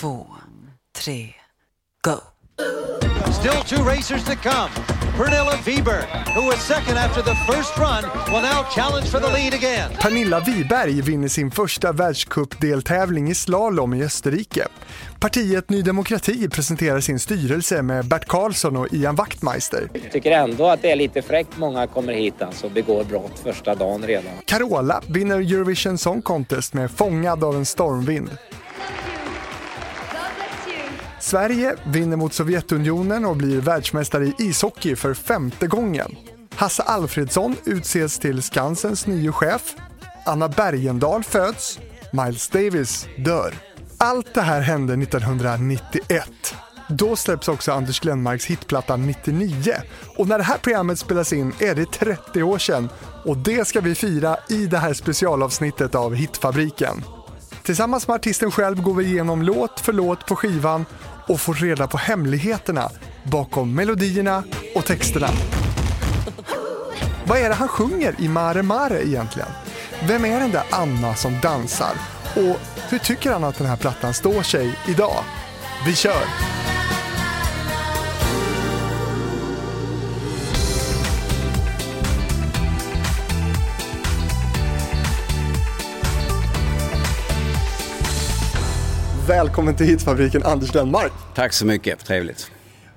två, tre, go! Still two racers to come. Pernilla Wiberg, who was second after the first run, will now challenge for the lead again. Pernilla Wiberg vinner sin första världscupdeltävling i slalom i Österrike. Partiet Ny Demokrati presenterar sin styrelse med Bert Karlsson och Ian Wachtmeister. Jag tycker ändå att det är lite fräckt många kommer hit alltså och begår brott första dagen redan. Carola vinner Eurovision Song Contest med Fångad av en stormvind. Sverige vinner mot Sovjetunionen och blir världsmästare i ishockey för femte gången. Hasse Alfredsson utses till Skansens nye chef. Anna Bergendahl föds. Miles Davis dör. Allt det här hände 1991. Då släpps också Anders Glenmarks hitplatta 99 och när det här programmet spelas in är det 30 år sedan och det ska vi fira i det här specialavsnittet av Hitfabriken. Tillsammans med artisten själv går vi igenom låt för låt på skivan och får reda på hemligheterna bakom melodierna och texterna. Vad är det han sjunger i Mare Mare egentligen? Vem är den där Anna som dansar? Och hur tycker han att den här plattan står sig idag? Vi kör! Välkommen till Hitfabriken Anders Denmark. Tack så mycket, trevligt.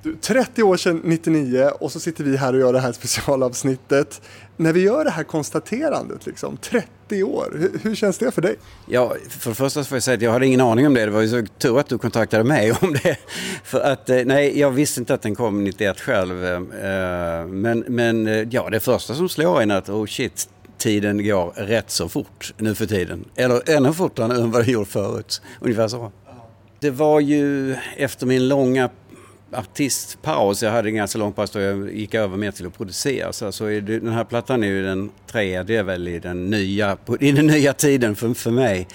Du, 30 år sedan 99 och så sitter vi här och gör det här specialavsnittet. När vi gör det här konstaterandet, liksom, 30 år, hur, hur känns det för dig? Ja, för det första får jag säga att jag hade ingen aning om det. Det var ju så tur att du kontaktade mig om det. För att, eh, nej, jag visste inte att den kom 91 själv. Eh, men, men eh, ja, det första som slår en är att, oh shit, tiden går rätt så fort nu för tiden. Eller ännu fortare än vad det gjorde förut. Ungefär så. Det var ju efter min långa artistpaus, jag hade en ganska lång paus då jag gick över mer till att producera. Så alltså, den här plattan är ju den tredje väl i den nya, i den nya tiden för, för mig.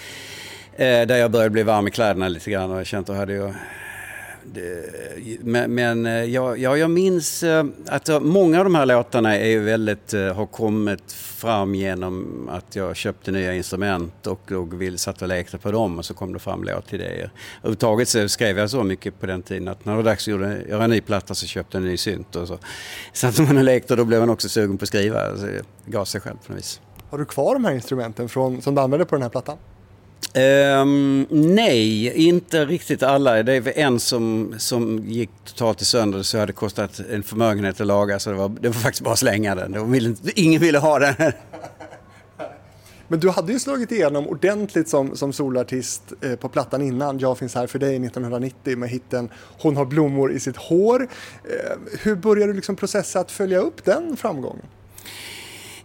Eh, där jag började bli varm i kläderna lite grann och jag kände att jag hade men, men eh, ja, ja, jag minns eh, att eh, många av de här låtarna är väldigt, har kommit fram genom att jag köpte nya instrument och, och vill, satt och lekte på dem och så kom det fram låtidéer. Överhuvudtaget så skrev jag så mycket på den tiden att när det var dags att göra en ny platta så köpte jag en ny synt och så satt man och lekte och då blev man också sugen på att skriva. Så det gav sig själv på något vis. Har du kvar de här instrumenten från, som du använde på den här plattan? Um, nej, inte riktigt alla. Det är en som, som gick totalt i sönder så hade kostat en förmögenhet att laga så det var, det var faktiskt bara att slänga den. Ville, ingen ville ha den. Men du hade ju slagit igenom ordentligt som, som solartist eh, på plattan innan Jag finns här för dig 1990 med hitten Hon har blommor i sitt hår. Eh, hur började du liksom processa att följa upp den framgången?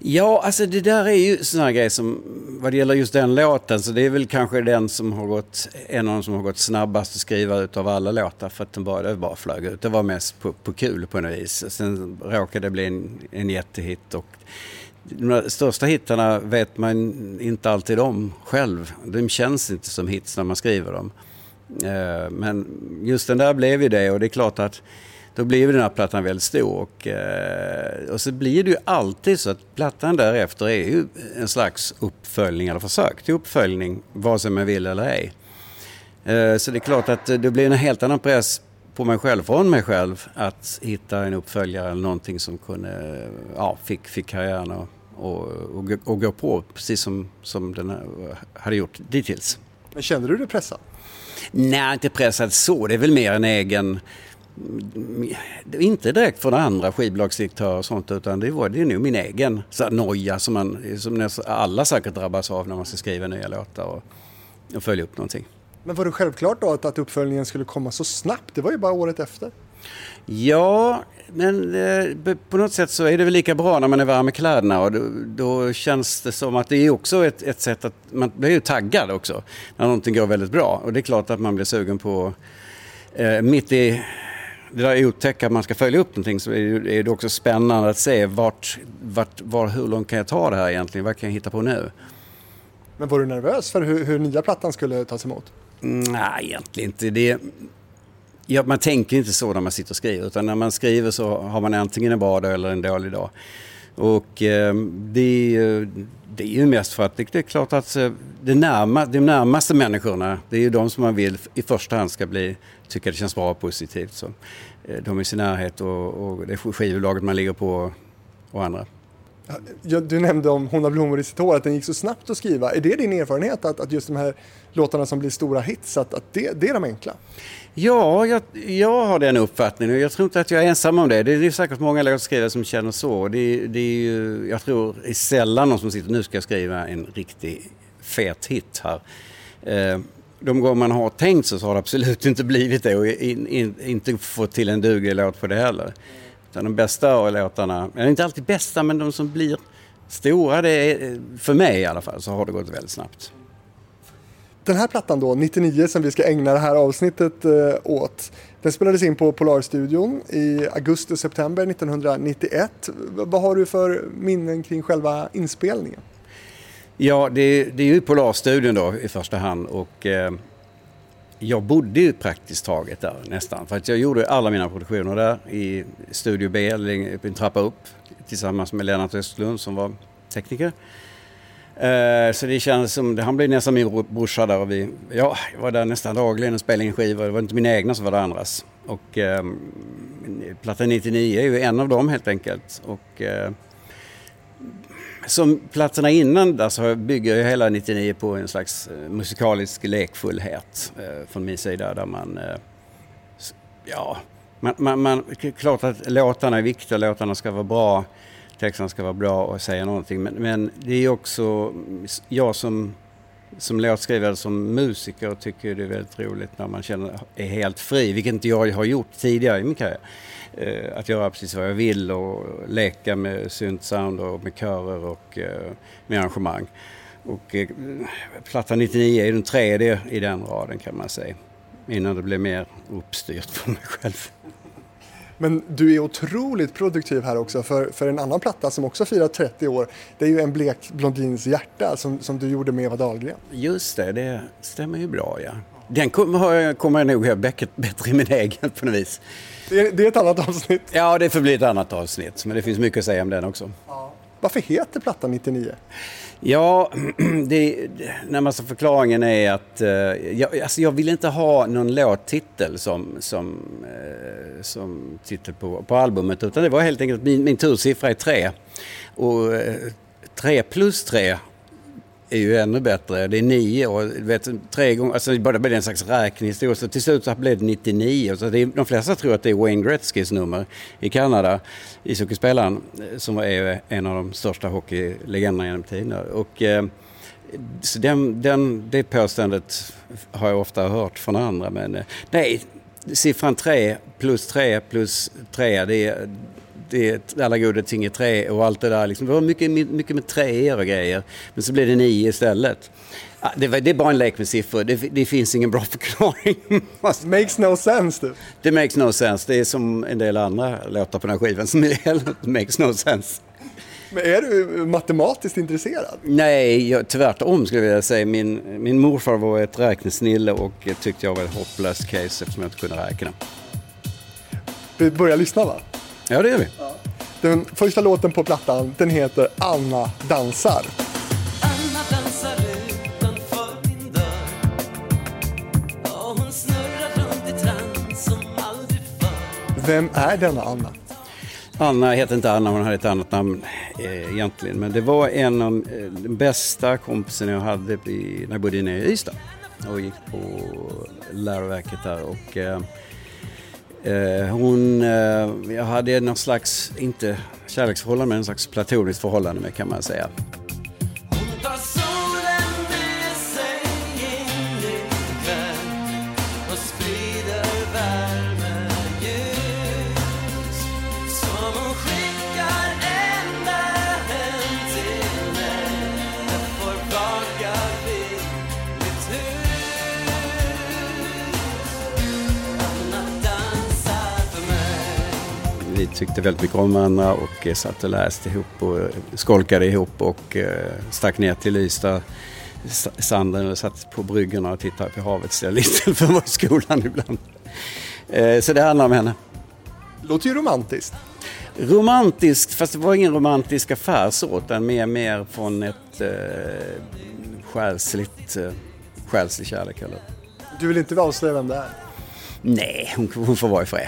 Ja, alltså det där är ju sådana grejer som, vad det gäller just den låten, så det är väl kanske den som har gått, en av de som har gått snabbast att skriva ut av alla låtar för att den bara, bara flög ut. Det var mest på, på kul på något vis. Sen råkade det bli en, en jättehit och de största hittarna vet man inte alltid om själv. De känns inte som hits när man skriver dem. Eh, men just den där blev ju det och det är klart att då blir den här plattan väldigt stor. Och, eh, och så blir det ju alltid så att plattan därefter är ju en slags uppföljning eller försök till uppföljning, vare sig man vill eller ej. Eh, så det är klart att det blir en helt annan press på mig själv, från mig själv, att hitta en uppföljare eller någonting som kunde, ja, fick, fick karriären att och, och, och gå på precis som, som den hade gjort dittills. Men kände du dig pressad? Nej, inte pressad så. Det är väl mer en egen inte direkt från andra skivbolagsdirektörer och sånt utan det, var, det är nog min egen så noja som, man, som alla säkert drabbas av när man ska skriva nya låtar och, och följa upp någonting. Men var det självklart då att, att uppföljningen skulle komma så snabbt? Det var ju bara året efter. Ja, men eh, på något sätt så är det väl lika bra när man är varm i kläderna och då, då känns det som att det är också ett, ett, sätt att man blir ju taggad också när någonting går väldigt bra och det är klart att man blir sugen på eh, mitt i det där otäcka att man ska följa upp någonting så är det också spännande att se vart, vart, var, hur långt kan jag ta det här egentligen? Vad kan jag hitta på nu? Men var du nervös för hur, hur nya plattan skulle tas emot? Mm, nej, egentligen inte. Det, ja, man tänker inte så när man sitter och skriver utan när man skriver så har man antingen en bra dag eller en dålig dag. Och eh, det, det är ju mest för att det, det är klart att eh, det närma, de närmaste människorna, det är ju de som man vill i första hand ska bli, tycka det känns bra och positivt. Så, de de i sin närhet och, och det skivbolaget man ligger på och andra. Ja, Du nämnde om Hon har blommor i sitt hår, att den gick så snabbt att skriva. Är det din erfarenhet att, att just de här låtarna som blir stora hits, att, att det, det är de enkla? Ja, jag, jag har den uppfattningen och jag tror inte att jag är ensam om det. Det är säkert många låtskrivare som känner så. Det, det är ju, jag tror det är sällan någon som sitter nu ska jag skriva en riktig fet hit här. Eh, de gånger man har tänkt så, så har det absolut inte blivit det och in, in, inte fått till en duglig låt på det heller. Utan de bästa låtarna, eller inte alltid bästa, men de som blir stora, det är, för mig i alla fall, så har det gått väldigt snabbt. Den här plattan då, 99, som vi ska ägna det här avsnittet eh, åt, den spelades in på Polarstudion i augusti och september 1991. V- vad har du för minnen kring själva inspelningen? Ja, det, det är ju Polarstudion då i första hand och eh, jag bodde ju praktiskt taget där nästan. För att jag gjorde alla mina produktioner där i Studio B, en trappa upp tillsammans med Lennart Östlund som var tekniker. Eh, så det kändes som, han blev nästan min brorsa där och vi, ja, jag var där nästan dagligen och spelade in skivor. Det var inte mina egna som var det andras. Och eh, platta 99 är ju en av dem helt enkelt. Och, eh, som platserna innan där så bygger ju hela 99 på en slags eh, musikalisk lekfullhet eh, från min sida där man, eh, ja, man, man, man, klart att låtarna är viktiga, låtarna ska vara bra, texterna ska vara bra och säga någonting men, men det är också jag som som låtskrivare, som musiker tycker det är väldigt roligt när man känner är helt fri, vilket inte jag har gjort tidigare i min karriär. Eh, Att göra precis vad jag vill och leka med syntsound och med körer och eh, med arrangemang. Och eh, platta 99 är den tredje i den raden kan man säga. Innan det blev mer uppstyrt för mig själv. Men du är otroligt produktiv här också för, för en annan platta som också firar 30 år. Det är ju En blek blondins hjärta som, som du gjorde med Eva Dahlgren. Just det, det stämmer ju bra ja. Den kommer har jag- nog ihåg bättre i min egen på något vis. Det är, det är ett annat avsnitt. Ja, det får bli ett annat avsnitt, men det finns mycket att säga om den också. Varför heter plattan 99? Ja, det, närmaste förklaringen är att eh, jag, alltså jag vill inte ha någon låttitel som, som, eh, som titel på, på albumet utan det var helt enkelt min, min tursiffra är tre. Och eh, tre plus tre är ju ännu bättre. Det är nio och vet, tre gånger, alltså det började bli en slags räknehistoria. Så till slut så blev det 99. Så det är, de flesta tror att det är Wayne Gretzkys nummer i Kanada, ishockeyspelaren, som är en av de största hockeylegenderna genom tiderna. Och, eh, så den, den, det påståendet har jag ofta hört från andra. Men eh, nej, siffran 3 plus 3 plus 3 det är, är alla goda ting är tre och allt det där. Liksom. Det var mycket, mycket med treor och grejer. Men så blev det nio istället. Ah, Det, var, det är bara en lek med siffror. Det, det finns ingen bra förklaring. Makes no sense du. Det makes no sense. Det är som en del andra låtar på den här skivan som är makes no sense. Men är du matematiskt intresserad? Nej, jag, tvärtom skulle jag vilja säga. Min, min morfar var ett räknesnille och tyckte jag var ett hopplöst case eftersom jag inte kunde räkna. Vi börjar lyssna va? Ja, det gör vi. Den första låten på plattan den heter Anna dansar. Vem är denna Anna? Anna heter inte Anna, hon hade ett annat namn eh, egentligen. Men det var en av eh, de bästa kompisarna jag hade i, när jag bodde nere i Ystad. Och gick på läroverket där. Och, eh, Eh, hon, eh, jag hade någon slags, inte kärleksförhållande, men en slags platoniskt förhållande med kan man säga. Tyckte väldigt mycket om varandra och eh, satt och läste ihop och eh, skolkade ihop och eh, stack ner till Ystad sanden och satt på bryggorna och tittade på havet istället för att vara i skolan ibland. Så det handlar om henne. Låter ju romantiskt. Romantiskt, fast det var ingen romantisk affär så, utan mer, mer från ett eh, själsligt, eh, själslig kärlek. Eller? Du vill inte avslöja vem det är? Nej, hon, hon får vara i fred.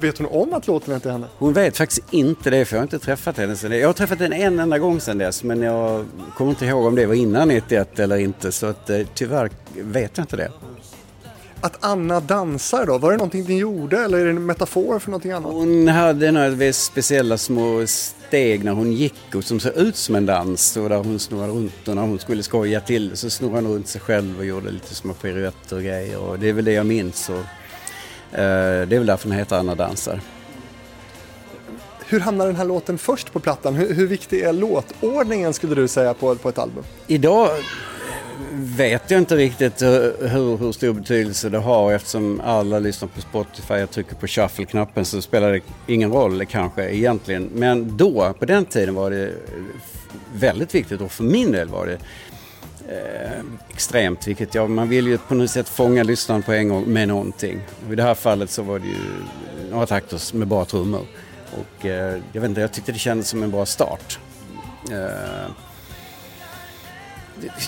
Vet hon om att låten är till henne? Hon vet faktiskt inte det, för jag har inte träffat henne dess. Jag har träffat henne en enda gång sedan dess, men jag kommer inte ihåg om det var innan 91 eller inte, så att, eh, tyvärr vet jag inte det. Att Anna dansar då, var det någonting ni gjorde eller är det en metafor för någonting annat? Hon hade några speciella små steg när hon gick och som såg ut som en dans och där hon snurrade runt och när hon skulle skoja till så snurrade hon runt sig själv och gjorde lite små piruetter och grejer och det är väl det jag minns. Och, det är väl därför den heter Anna dansar. Hur hamnar den här låten först på plattan? Hur, hur viktig är låtordningen skulle du säga på, på ett album? Idag vet jag inte riktigt hur, hur, stor betydelse det har eftersom alla lyssnar på Spotify. Jag trycker på shuffle-knappen så spelar det ingen roll kanske egentligen. Men då, på den tiden var det väldigt viktigt och för min del var det eh, extremt Vilket jag, man vill ju på något sätt fånga lyssnaren på en gång med någonting. Och I det här fallet så var det ju några takter med bara trummor. Och eh, jag vet inte, jag tyckte det kändes som en bra start. Eh,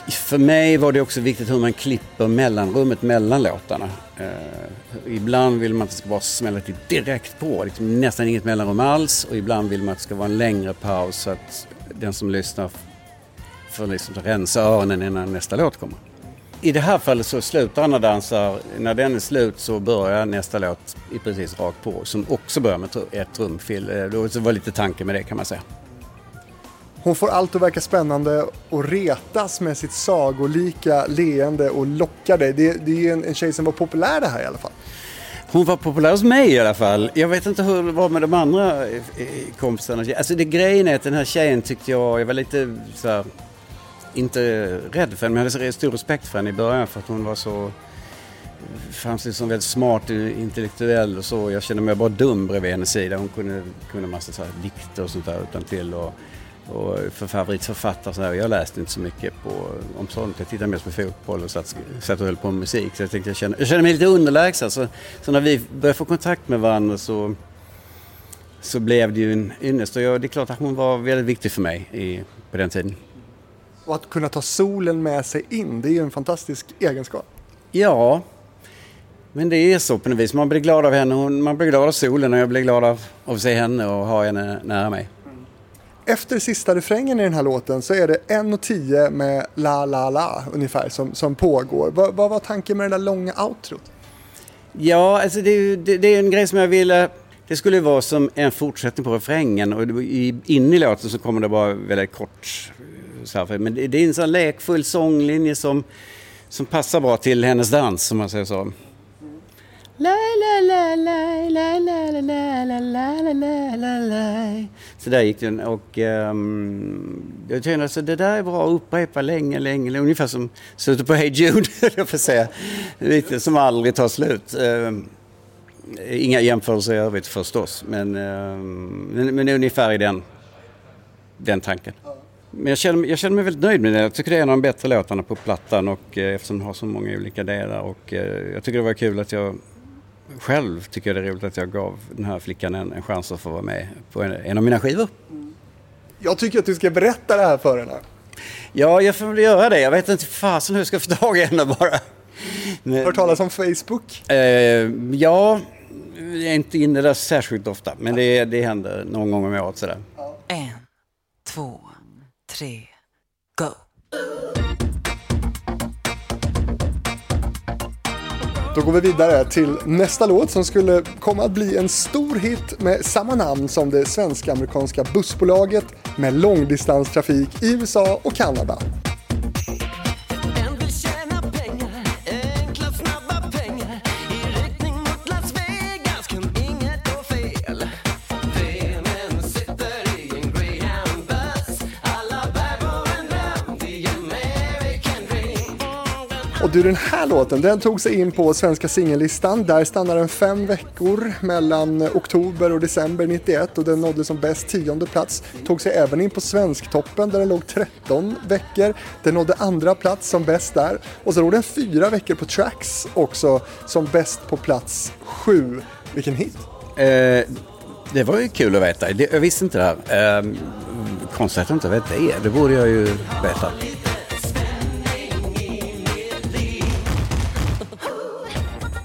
för mig var det också viktigt hur man klipper mellanrummet mellan låtarna. Eh, ibland vill man att det ska bara smälla till direkt på, liksom nästan inget mellanrum alls. Och ibland vill man att det ska vara en längre paus så att den som lyssnar får liksom rensa öronen innan nästa låt kommer. I det här fallet så slutar Anna dansar, när den är slut så börjar nästa låt i precis rakt på som också börjar med ett trumfill. Eh, Det var lite tanke med det kan man säga. Hon får allt att verka spännande och retas med sitt sagolika leende och lockar dig. Det, det är en, en tjej som var populär det här i alla fall. Hon var populär hos mig i alla fall. Jag vet inte hur det var med de andra eh, kompisarna. Alltså det grejen är att den här tjejen tyckte jag, jag var lite så här, inte rädd för henne, men jag hade stor respekt för henne i början för att hon var så framstod som liksom väldigt smart och intellektuell och så. Jag kände mig bara dum bredvid hennes sida. Hon kunde, kunde massa så här dikter och sånt där utan till och, och för favoritförfattare så här. Jag läste inte så mycket på, om sånt. Jag tittade mest på fotboll och satt, satt och höll på med musik. Så jag tänkte jag kände, jag kände mig lite underlägsen. Så, så när vi började få kontakt med varandra så, så blev det ju en ynnest. Och jag, det är klart att hon var väldigt viktig för mig i, på den tiden. Och att kunna ta solen med sig in, det är ju en fantastisk egenskap. Ja, men det är så på något vis. Man blir glad av henne, man blir glad av solen och jag blir glad av, av att se henne och ha henne nära mig. Efter sista refrängen i den här låten så är det en och tio med la la la ungefär som, som pågår. Vad, vad var tanken med det där långa outrot? Ja, alltså det, det, det är en grej som jag ville... Det skulle vara som en fortsättning på refrängen och in i låten så kommer det bara väldigt kort. Så här, men det är en sån lekfull sånglinje som, som passar bra till hennes dans, som man säger så. Så där gick den och um, jag tänkte att det där är bra att upprepa länge, länge, ungefär som slutet på Hey Jude, jag får säga. Lite som aldrig tar slut. Um, inga jämförelser i övrigt förstås, men, um, men, men ungefär i den, den tanken. Men jag känner, jag känner mig väldigt nöjd med det. Jag tycker det är en av de bättre låtarna på plattan och eh, eftersom den har så många olika delar och eh, jag tycker det var kul att jag själv tycker det är roligt att jag gav den här flickan en, en chans att få vara med på en, en av mina skivor. Jag tycker att du ska berätta det här för henne. Ja, jag får väl göra det. Jag vet inte fasen hur jag ska få tag i henne bara. Men, Hört talas om Facebook? eh, ja, jag är inte inne där särskilt ofta, men det, det händer någon gång om året sådär. En, två, tre, go! Då går vi vidare till nästa låt som skulle komma att bli en stor hit med samma namn som det svensk-amerikanska bussbolaget med långdistanstrafik i USA och Kanada. Du, den här låten den tog sig in på svenska singellistan. Där stannade den fem veckor mellan oktober och december 91 och den nådde som bäst tionde plats. Tog sig även in på Svensktoppen där den låg 13 veckor. Den nådde andra plats som bäst där. Och så låg den fyra veckor på Tracks också som bäst på plats sju. Vilken hit! Eh, Det var ju kul att veta. Jag visste inte det här. Eh, konstigt att jag inte vet det. Det borde jag ju veta.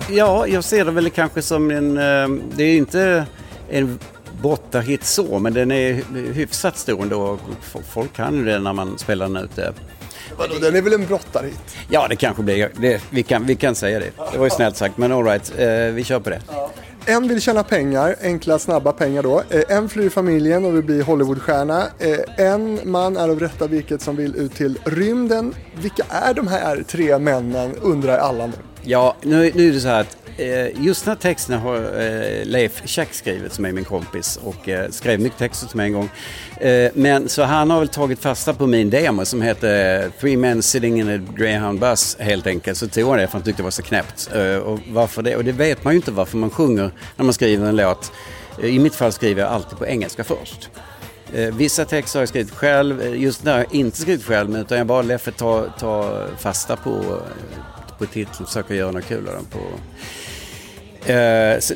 Ja, jag ser det väl kanske som en... ehm, Det är inte en brottarhit så, men den är hyfsat stor ändå. F- Folk kan ju det när man spelar den ute. Vadå, den är väl en brottarhit? Ja, det kanske blir... Det, vi, kan, vi kan säga det. Det var ju snällt sagt, men all right, eh, vi kör på det. En vill tjäna pengar, enkla snabba pengar då. Eh, En flyr familjen och vill bli Hollywoodstjärna. Eh, En man är av rätta virket som vill ut till rymden. Vilka är de här tre männen undrar alla nu. Ja, nu, nu är det så här att eh, just den här texten har eh, Leif Käck skrivit som är min kompis och eh, skrev mycket texter till mig en gång. Men så han har väl tagit fasta på min demo som heter Three Men Sitting in a Greyhound Bus helt enkelt. Så tog han det för han tyckte det var så knäppt. Och varför det? Och det vet man ju inte varför man sjunger när man skriver en låt. I mitt fall skriver jag alltid på engelska först. Vissa texter har jag skrivit själv, just där har jag inte skrivit själv men utan jag bara Leffe ta, ta fasta på, på titeln och försöka göra något kul av den. På. Eh, så,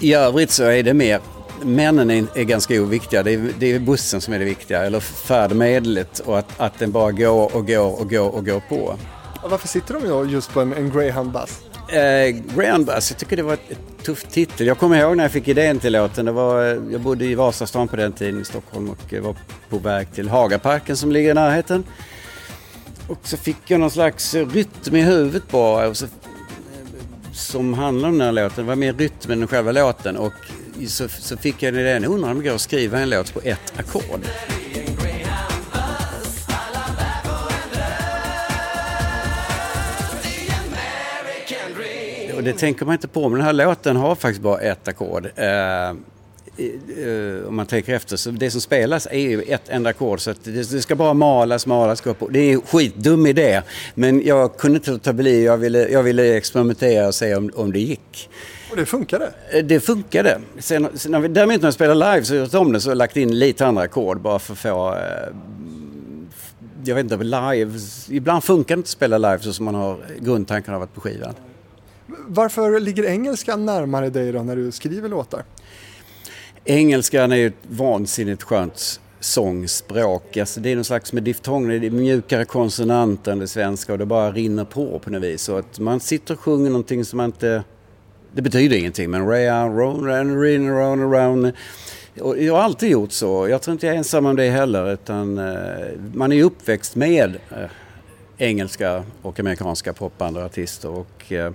I övrigt så är det mer, männen är, är ganska oviktiga, det är, det är bussen som är det viktiga, eller färdmedlet och att, att den bara går och går och går och går på. Och Varför sitter de då just på en, en Greyhound Bus? Eh, Grand jag tycker det var ett, ett tufft titel. Jag kommer ihåg när jag fick idén till låten. Det var, eh, jag bodde i Vasastan på den tiden i Stockholm och eh, var på väg till Hagaparken som ligger i närheten. Och så fick jag någon slags rytm i huvudet bara. Och så, eh, som handlar om den här låten. Det var mer rytmen än själva låten. Och så, så fick jag idén, undrar om det går att skriva en låt på ett ackord. Och det tänker man inte på, men den här låten har faktiskt bara ett ackord. Eh, Eh, om man tänker efter, så det som spelas är ju ett enda ackord. Så att det, det ska bara malas, malas, gå på. Det är en skitdum idé. Men jag kunde inte låta bli, jag ville, jag ville experimentera och se om, om det gick. Och det funkade. Eh, Det funkade. Sen, sen när vi, däremot när jag spelar live så gjort om det så lagt in lite andra ackord bara för att få... Eh, jag vet inte, live... Ibland funkar det inte att spela live så som man har grundtanken av att på skivan. Varför ligger engelskan närmare dig då när du skriver låtar? Engelskan är ju ett vansinnigt skönt sångspråk. Alltså det är någon slags med diftonger, det är mjukare konsonant än det svenska och det bara rinner på på något vis. Så att man sitter och sjunger någonting som man inte... Det betyder ingenting men round, round, round, rin, round, around. Och jag har alltid gjort så. Jag tror inte jag är ensam om det heller utan eh, man är ju uppväxt med eh, engelska och amerikanska popband och artister. Och, eh,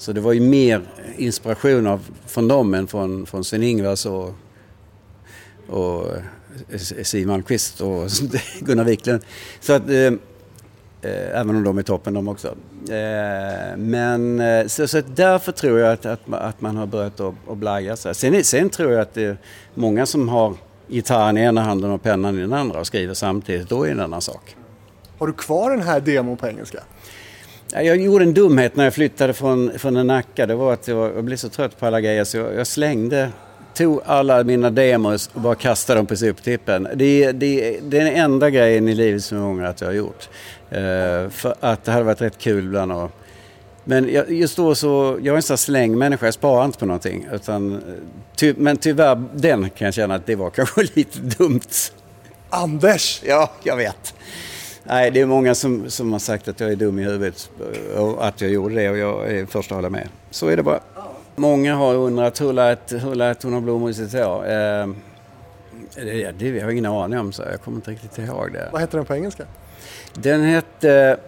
så det var ju mer inspiration av, från dem än från, från Sven-Ingvars och, och eh, Siw Malmkvist och Gunnar Wiklund. Så att, eh, Eh, även om de är toppen de också. Eh, men eh, så, så därför tror jag att, att, att man har börjat att, att blaja sig. Sen, sen tror jag att det är många som har gitarren i ena handen och pennan i den andra och skriver samtidigt. Då är det en annan sak. Har du kvar den här demon på engelska? Ja, Jag gjorde en dumhet när jag flyttade från, från Nacka. Det var att jag, jag blev så trött på alla grejer så jag, jag slängde, tog alla mina demos och bara kastade dem på soptippen. Det, det, det är den enda grejen i livet som jag ångrar att jag har gjort. Eh, för att det hade varit rätt kul ibland att men jag, just då så, jag är en sån slängmänniska, jag sparar inte på någonting. Utan, eh, ty, men tyvärr, den kan jag känna att det var kanske lite dumt. Anders! Ja, jag vet. Nej, det är många som, som har sagt att jag är dum i huvudet och att jag gjorde det och jag är först att hålla med. Så är det bara. Många har undrat hur lät, hur lät hon ha blommor i sitt hår? Eh, det, det har jag ingen aning om, så jag kommer inte riktigt ihåg det. Vad heter den på engelska? Den hette...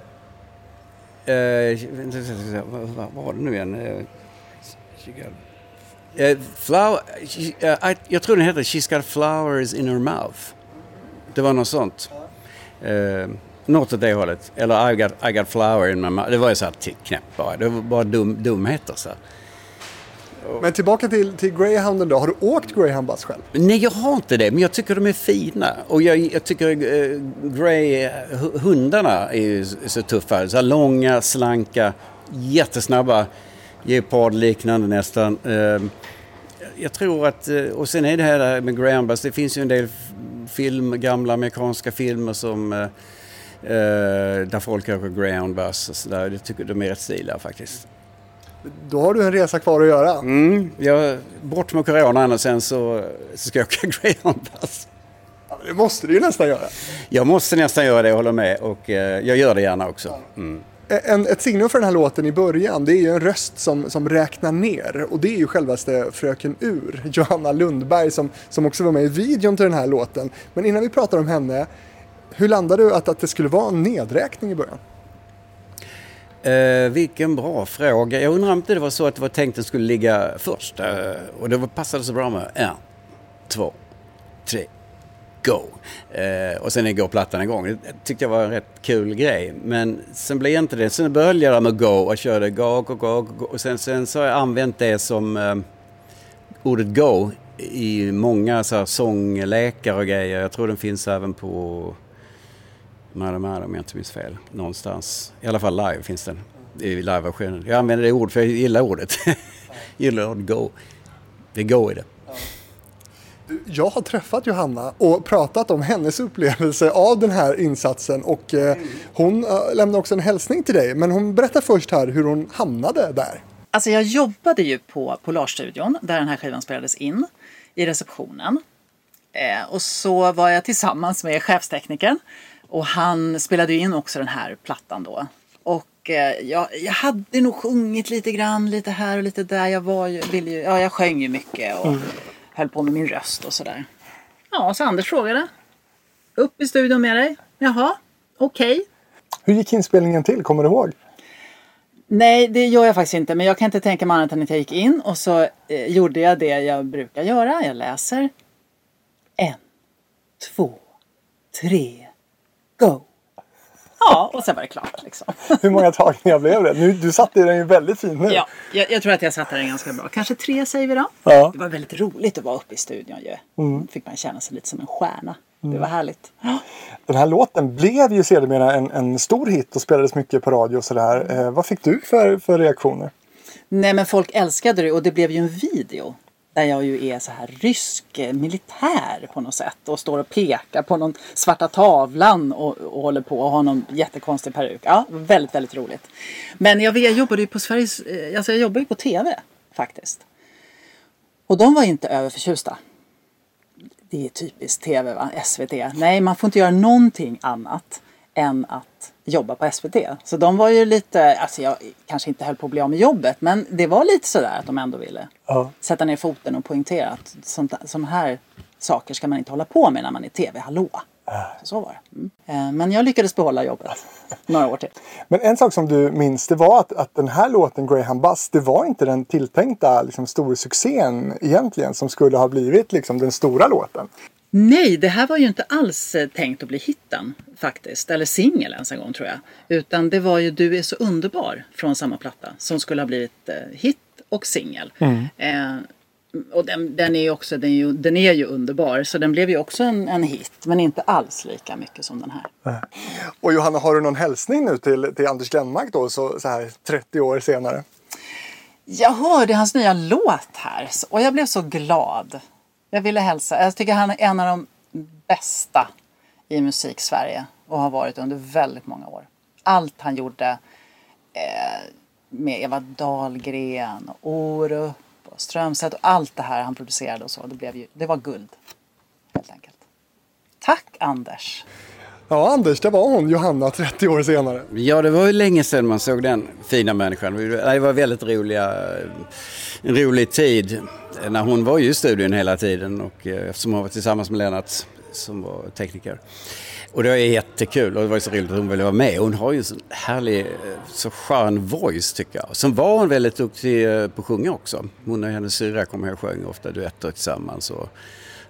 Eh, vad, var det nu igen? Eh, eh, flower, eh, jag tror den hette She's got flowers in her mouth. Det var något sånt. Eh, något åt det hållet. Eller I got, I got flower in my mouth. Det var ju så här knäppt bara. Det var bara dum, dumheter. Så här. Men tillbaka till, till Greyhounden då. Har du åkt Greyhound Bus själv? Nej, jag har inte det, men jag tycker de är fina. Och jag, jag tycker eh, Grey, eh, hu- hundarna är så- tuffa. Så långa, slanka, jättesnabba, gepardliknande nästan. Eh, jag tror att, eh, och sen är det här med Bus, det finns ju en del film, gamla amerikanska filmer som eh, där folk åker Greyhound Bus och sådär. Jag tycker de är rätt stiliga faktiskt. Då har du en resa kvar att göra. Mm, jag, bort med coronan och sen så, så ska jag åka Greyhound Bus. Ja, Det måste du ju nästan göra. Jag måste nästan göra det, jag håller med. Och eh, jag gör det gärna också. Mm. En, ett signum för den här låten i början, det är ju en röst som, som räknar ner. Och det är ju självaste Fröken Ur, Johanna Lundberg, som, som också var med i videon till den här låten. Men innan vi pratar om henne, hur landade du att, att det skulle vara en nedräkning i början? Eh, vilken bra fråga. Jag undrar om inte det var så att det var tänkt att den skulle ligga först. Eh, och det var, passade så bra med en, två, tre, go. Eh, och sen går plattan igång. Det tyckte jag var en rätt kul grej. Men sen blev inte det. Sen började jag med go och körde go, go, go, go. Och sen, sen så har jag använt det som eh, ordet go i många så här, sånglekar och grejer. Jag tror den finns även på Madam om jag inte minns fel. Någonstans. I alla fall live finns den. I live-versionen. Jag använder det ordet för jag gillar ordet. gillar ordet go. Det är go i det. Jag har träffat Johanna och pratat om hennes upplevelse av den här insatsen och eh, hon eh, lämnar också en hälsning till dig. Men hon berättar först här hur hon hamnade där. Alltså jag jobbade ju på Polarstudion där den här skivan spelades in i receptionen. Eh, och så var jag tillsammans med chefsteknikern och han spelade ju in också den här plattan då. Och eh, jag, jag hade nog sjungit lite grann, lite här och lite där. Jag var ju, ville ju, ja jag sjöng ju mycket och höll på med min röst och sådär. Ja, så Anders frågade. Upp i studion med dig. Jaha, okej. Hur gick inspelningen till? Kommer du ihåg? Nej, det gör jag faktiskt inte. Men jag kan inte tänka mig annat än att jag gick in och så eh, gjorde jag det jag brukar göra. Jag läser. En, två, tre, go. Ja, och sen var det klart liksom. Hur många tagningar blev det? Nu, du satte den ju väldigt fint nu. Ja, jag, jag tror att jag satte den ganska bra. Kanske tre säger vi då. Ja. Det var väldigt roligt att vara uppe i studion ju. Fick man känna sig lite som en stjärna. Det var härligt. Ja. Den här låten blev ju sedermera en, en stor hit och spelades mycket på radio och sådär. Eh, vad fick du för, för reaktioner? Nej men folk älskade det och det blev ju en video. Där jag ju är så här rysk eh, militär på något sätt och står och pekar på någon svarta tavlan och, och håller på och har någon jättekonstig peruk. Ja, väldigt, väldigt roligt. Men jag, jag jobbade ju på Sveriges, eh, alltså jag jobbade ju på TV faktiskt. Och de var inte överförtjusta. Det är typiskt TV va, SVT. Nej, man får inte göra någonting annat än att jobba på SVT. Så de var ju lite, alltså jag kanske inte höll på att bli av med jobbet, men det var lite sådär att de ändå ville Ja. sätta ner foten och poängtera att sådana här saker ska man inte hålla på med när man är TV, hallå. Så, så var det. Mm. Eh, Men jag lyckades behålla jobbet några år till. Men en sak som du minns det var att, att den här låten Graham Bus det var inte den tilltänkta liksom, storsuccén egentligen som skulle ha blivit liksom, den stora låten. Nej, det här var ju inte alls eh, tänkt att bbli hitten faktiskt. Eller singel ens en gång tror jag. Utan det var ju Du är så underbar från samma platta som skulle ha blivit eh, hit och singel. Eh, och den, den, är ju också, den, är ju, den är ju underbar så den blev ju också en, en hit. Men inte alls lika mycket som den här. Och Johanna, har du någon hälsning nu till, till Anders Glenmark då så, så här 30 år senare? Jag hörde hans nya låt här och jag blev så glad. Jag ville hälsa. Jag tycker han är en av de bästa i musik-Sverige och har varit under väldigt många år. Allt han gjorde eh, med Eva Dahlgren och Orup och Strömstedt och allt det här han producerade och så. Det, blev ju, det var guld. Helt enkelt. Tack Anders! Ja, Anders, det var hon, Johanna, 30 år senare. Ja, det var ju länge sedan man såg den fina människan. Det var väldigt roliga, en rolig tid när hon var ju i studion hela tiden och eh, eftersom hon var tillsammans med Lennart som var tekniker. Och det var jättekul och det var så roligt att hon ville vara med. Hon har ju en så härlig, eh, så skön voice tycker jag. Sen var hon väldigt duktig eh, på att sjunga också. Hon och hennes syrra kommer jag sjöng ofta duetter tillsammans och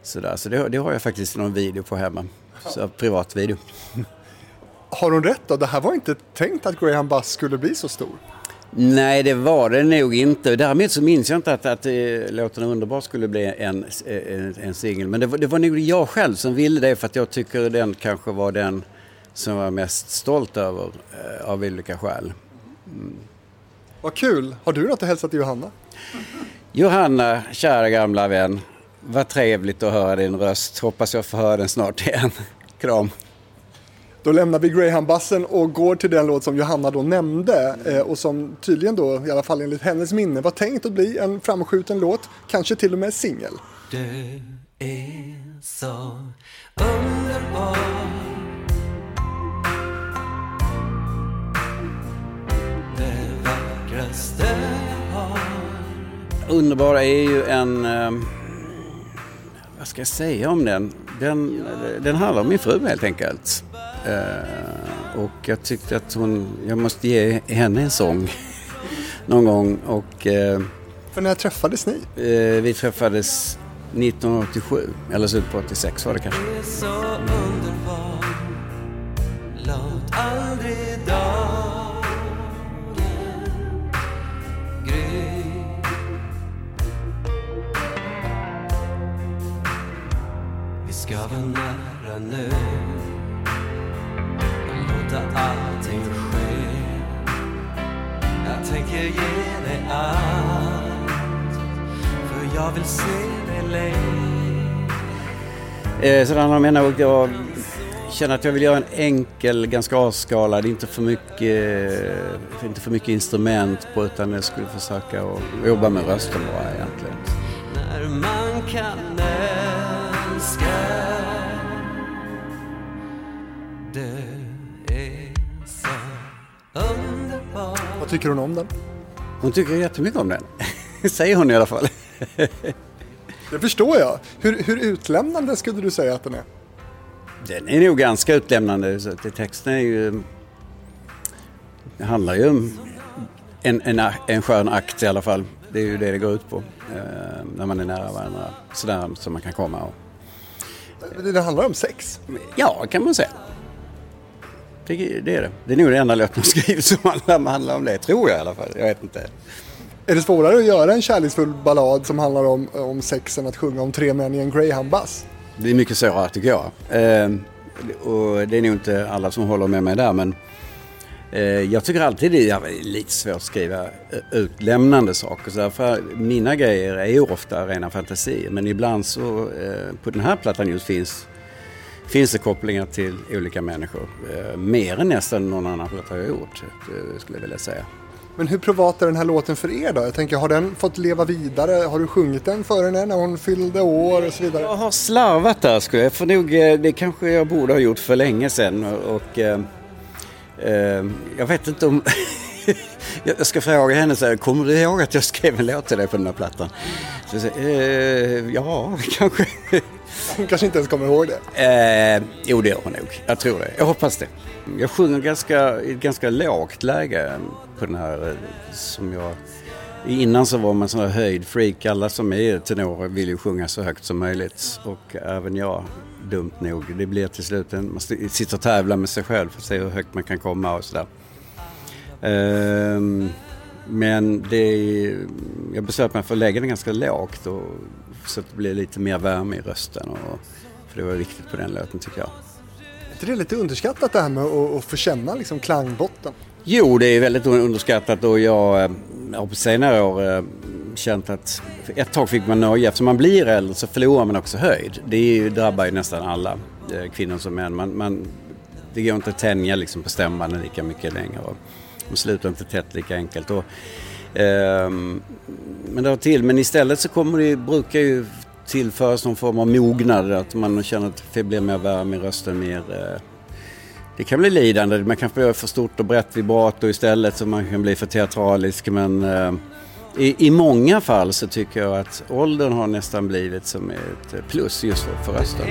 sådär. Så det, det har jag faktiskt någon video på hemma. Så, privat video. Har hon rätt då? Det här var inte tänkt att Graham Bass skulle bli så stor. Nej, det var det nog inte. Däremot så minns jag inte att, att eh, låten Underbar skulle bli en, en, en singel. Men det var, det var nog jag själv som ville det för att jag tycker den kanske var den som jag var mest stolt över eh, av olika skäl. Vad kul! Har du något att hälsa till Johanna? Johanna, kära gamla vän. Vad trevligt att höra din röst. Hoppas jag får höra den snart igen. Kram. Då lämnar vi Greyhound-bassen och går till den låt som Johanna då nämnde eh, och som tydligen då, i alla fall enligt hennes minne, var tänkt att bli en framskjuten låt, kanske till och med singel. Du är så underbar Det vackraste jag har Underbara är ju en... Eh, vad ska jag säga om den? Den, den handlar om min fru helt enkelt. Eh, och jag tyckte att hon... Jag måste ge henne en sång någon gång. Och eh, För när träffades ni? eh, vi träffades 1987, eller slutet på 86 var det kanske. ska vara nära nu låta allting ske Jag tänker ge dig allt för jag vill se dig le Eh, så om henne och jag känner att jag vill göra en enkel, ganska avskalad, inte för mycket, inte för mycket instrument på utan jag skulle försöka att jobba med rösten bara egentligen. när man kan älska underbar Vad tycker hon om den? Hon tycker jättemycket om den. Säger hon i alla fall. Det förstår jag. Hur, hur utlämnande skulle du säga att den är? Den är nog ganska utlämnande. Så att texten är ju... Det handlar ju om en, en, en skön akt i alla fall. Det är ju det det går ut på. Eh, när man är nära varandra. Sådär som man kan komma. Och, det handlar om sex. ja, kan man säga. Det, det är det. Det är nog det enda låten jag skrivit som handlar, handlar om det. Tror jag i alla fall. Jag vet inte. Är det svårare att göra en kärleksfull ballad som handlar om, om sex än att sjunga om tre män i en greyhound-bass? Det är mycket svårare tycker jag. Eh, och det är nog inte alla som håller med mig där men eh, jag tycker alltid det är lite svårt att skriva eh, utlämnande saker. Så därför, mina grejer är ju ofta rena fantasier men ibland så eh, på den här plattan just finns Finns det kopplingar till olika människor? Eh, mer än nästan någon annan jag har gjort, eh, skulle jag vilja säga. Men hur privat är den här låten för er då? Jag tänker, har den fått leva vidare? Har du sjungit den för henne när hon fyllde år och så vidare? Jag har slarvat där skulle jag. För nog, eh, det kanske jag borde ha gjort för länge sedan. Och, och, eh, jag vet inte om... jag ska fråga henne så här, kommer du ihåg att jag skrev en låt till dig på den här plattan? Så jag säger, eh, ja, kanske. Hon kanske inte ens kommer ihåg det. Eh, jo, det gör hon nog. Jag tror det. Jag hoppas det. Jag sjunger ganska, i ett ganska lågt läge på den här eh, som jag... Innan så var man sån här höjdfreak. Alla som är tenorer vill ju sjunga så högt som möjligt. Och även jag, dumt nog. Det blir till slut en... Man sitter och tävlar med sig själv för att se hur högt man kan komma och sådär. Ehm, men det är, jag beslöt mig för att lägga den ganska lågt och, så att det blir lite mer värme i rösten. Och, för det var viktigt på den låten tycker jag. Är inte det lite underskattat det här med att, att få känna liksom klangbotten? Jo, det är väldigt underskattat och jag eh, har på senare år eh, känt att ett tag fick man nöje. Eftersom man blir äldre så förlorar man också höjd. Det drabbar ju nästan alla, eh, kvinnor som män. Man, man, det går inte att tänja liksom på stämbanden lika mycket längre. De slutar inte tätt lika enkelt. Och, eh, men det har till. Men istället så kommer det, ju- brukar ju tillföras någon form av mognad. Att man känner att det blir mer värme i rösten. Mer, eh, det kan bli lidande. Man kanske behöver för stort och brett vibrato istället så man kan bli för teatralisk. Men eh, i, i många fall så tycker jag att åldern har nästan blivit som ett plus just för, för rösten.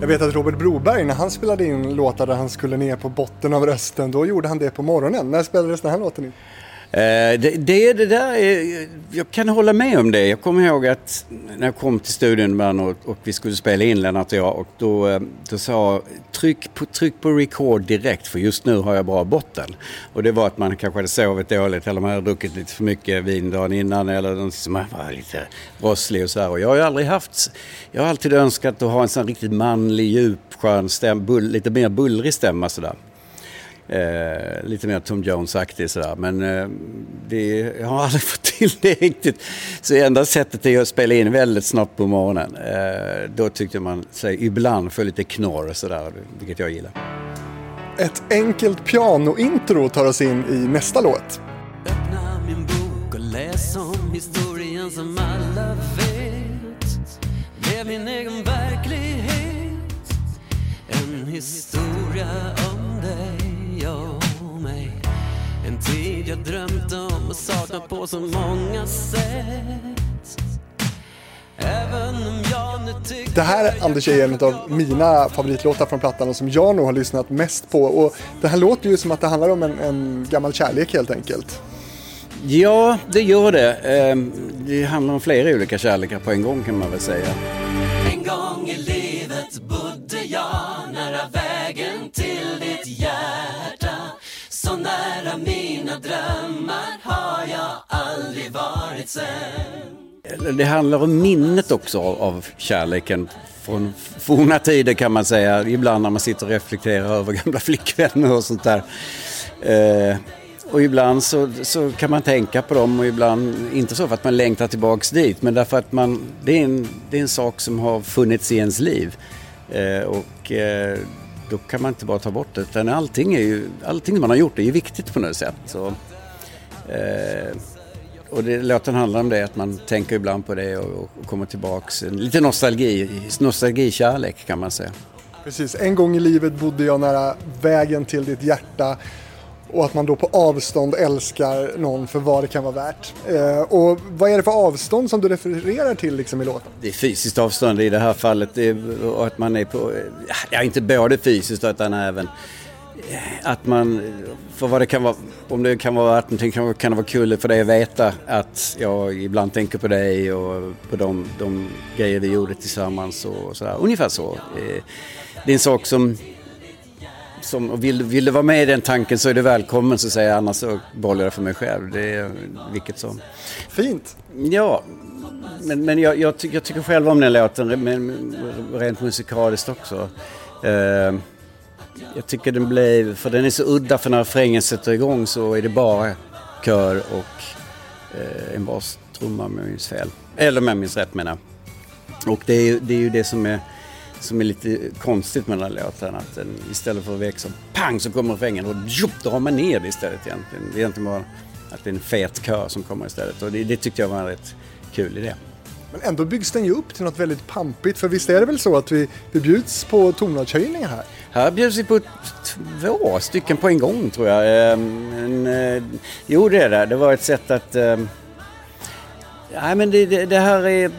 Jag vet att Robert Broberg, när han spelade in låtar där han skulle ner på botten av rösten, då gjorde han det på morgonen. När spelades den här låten in? Eh, det, det, det där är, jag kan hålla med om det. Jag kommer ihåg att när jag kom till studion ibland och, och vi skulle spela in Lennart och jag och då, eh, då sa tryck på, tryck på record direkt för just nu har jag bra botten. Och det var att man kanske hade sovit dåligt eller man hade druckit lite för mycket vin dagen innan eller så man var lite rosslig och så här. Och jag har ju aldrig haft, jag har alltid önskat att ha en sån riktigt manlig, djup, skön stäm, bull, lite mer bullrig stämma sådär. Eh, lite mer Tom Jones-aktig sådär. Men eh, det, jag har aldrig fått till det riktigt. Så enda sättet är att spela in väldigt snabbt på morgonen. Eh, då tyckte man sig ibland få lite knorr och sådär, vilket jag gillar. Ett enkelt pianointro tar oss in i nästa låt. Öppna min bok och läs om historien som alla vet Blev min egen verklighet En historia jag drömt om och saknat på så många sätt Även om jag nu tycker Det här, Anders, är en av mina favoritlåtar från plattan och som jag nog har lyssnat mest på. Och det här låter ju som att det handlar om en, en gammal kärlek helt enkelt. Ja, det gör det. Eh, det handlar om flera olika kärlekar på en gång kan man väl säga. Drömmar har jag aldrig varit sen Det handlar om minnet också av, av kärleken från forna tider kan man säga. Ibland när man sitter och reflekterar över gamla flickvänner och sånt där. Eh, och ibland så, så kan man tänka på dem och ibland inte så för att man längtar tillbaks dit men därför att man, det, är en, det är en sak som har funnits i ens liv. Eh, och eh, då kan man inte bara ta bort det utan allting, är ju, allting man har gjort är ju viktigt på något sätt. Så, eh, och det, låten handlar om det, att man tänker ibland på det och, och kommer tillbaks. Lite nostalgi, nostalgikärlek kan man säga. Precis, en gång i livet bodde jag nära vägen till ditt hjärta och att man då på avstånd älskar någon för vad det kan vara värt. Eh, och vad är det för avstånd som du refererar till liksom i låten? Det är fysiskt avstånd i det här fallet det är, och att man är på, eh, ja inte både fysiskt utan även eh, att man, för vad det kan vara, om det kan vara värt någonting kan, kan det vara kul för dig att veta att jag ibland tänker på dig och på de, de grejer vi gjorde tillsammans och sådär. Ungefär så. Eh, Det är en sak som, som och vill, vill du vara med i den tanken så är du välkommen så säger jag annars så bollar jag för mig själv. Det är vilket som. Fint! Ja, men, men jag, jag, tycker, jag tycker själv om den låten, men rent musikaliskt också. Eh, jag tycker den blev, för den är så udda för när refrängen sätter igång så är det bara kör och eh, en bastrumma om jag minns fel. Eller om jag minns rätt menar. Och det är, det är ju det som är, som är lite konstigt med den här låten. Att den, istället för att växa, pang så kommer refrängen och jup, drar man ner det istället egentligen. Det är egentligen bara att det är en fet kör som kommer istället. Och det, det tyckte jag var en rätt kul idé. Men ändå byggs den ju upp till något väldigt pampigt. För visst är det väl så att vi, vi bjuds på tonartshöjningar här? Här bjuds vi på två stycken på en gång tror jag. Ehm, Men, eh, jo det är det. Det var ett sätt att... ehm, Nej men det, det, det här är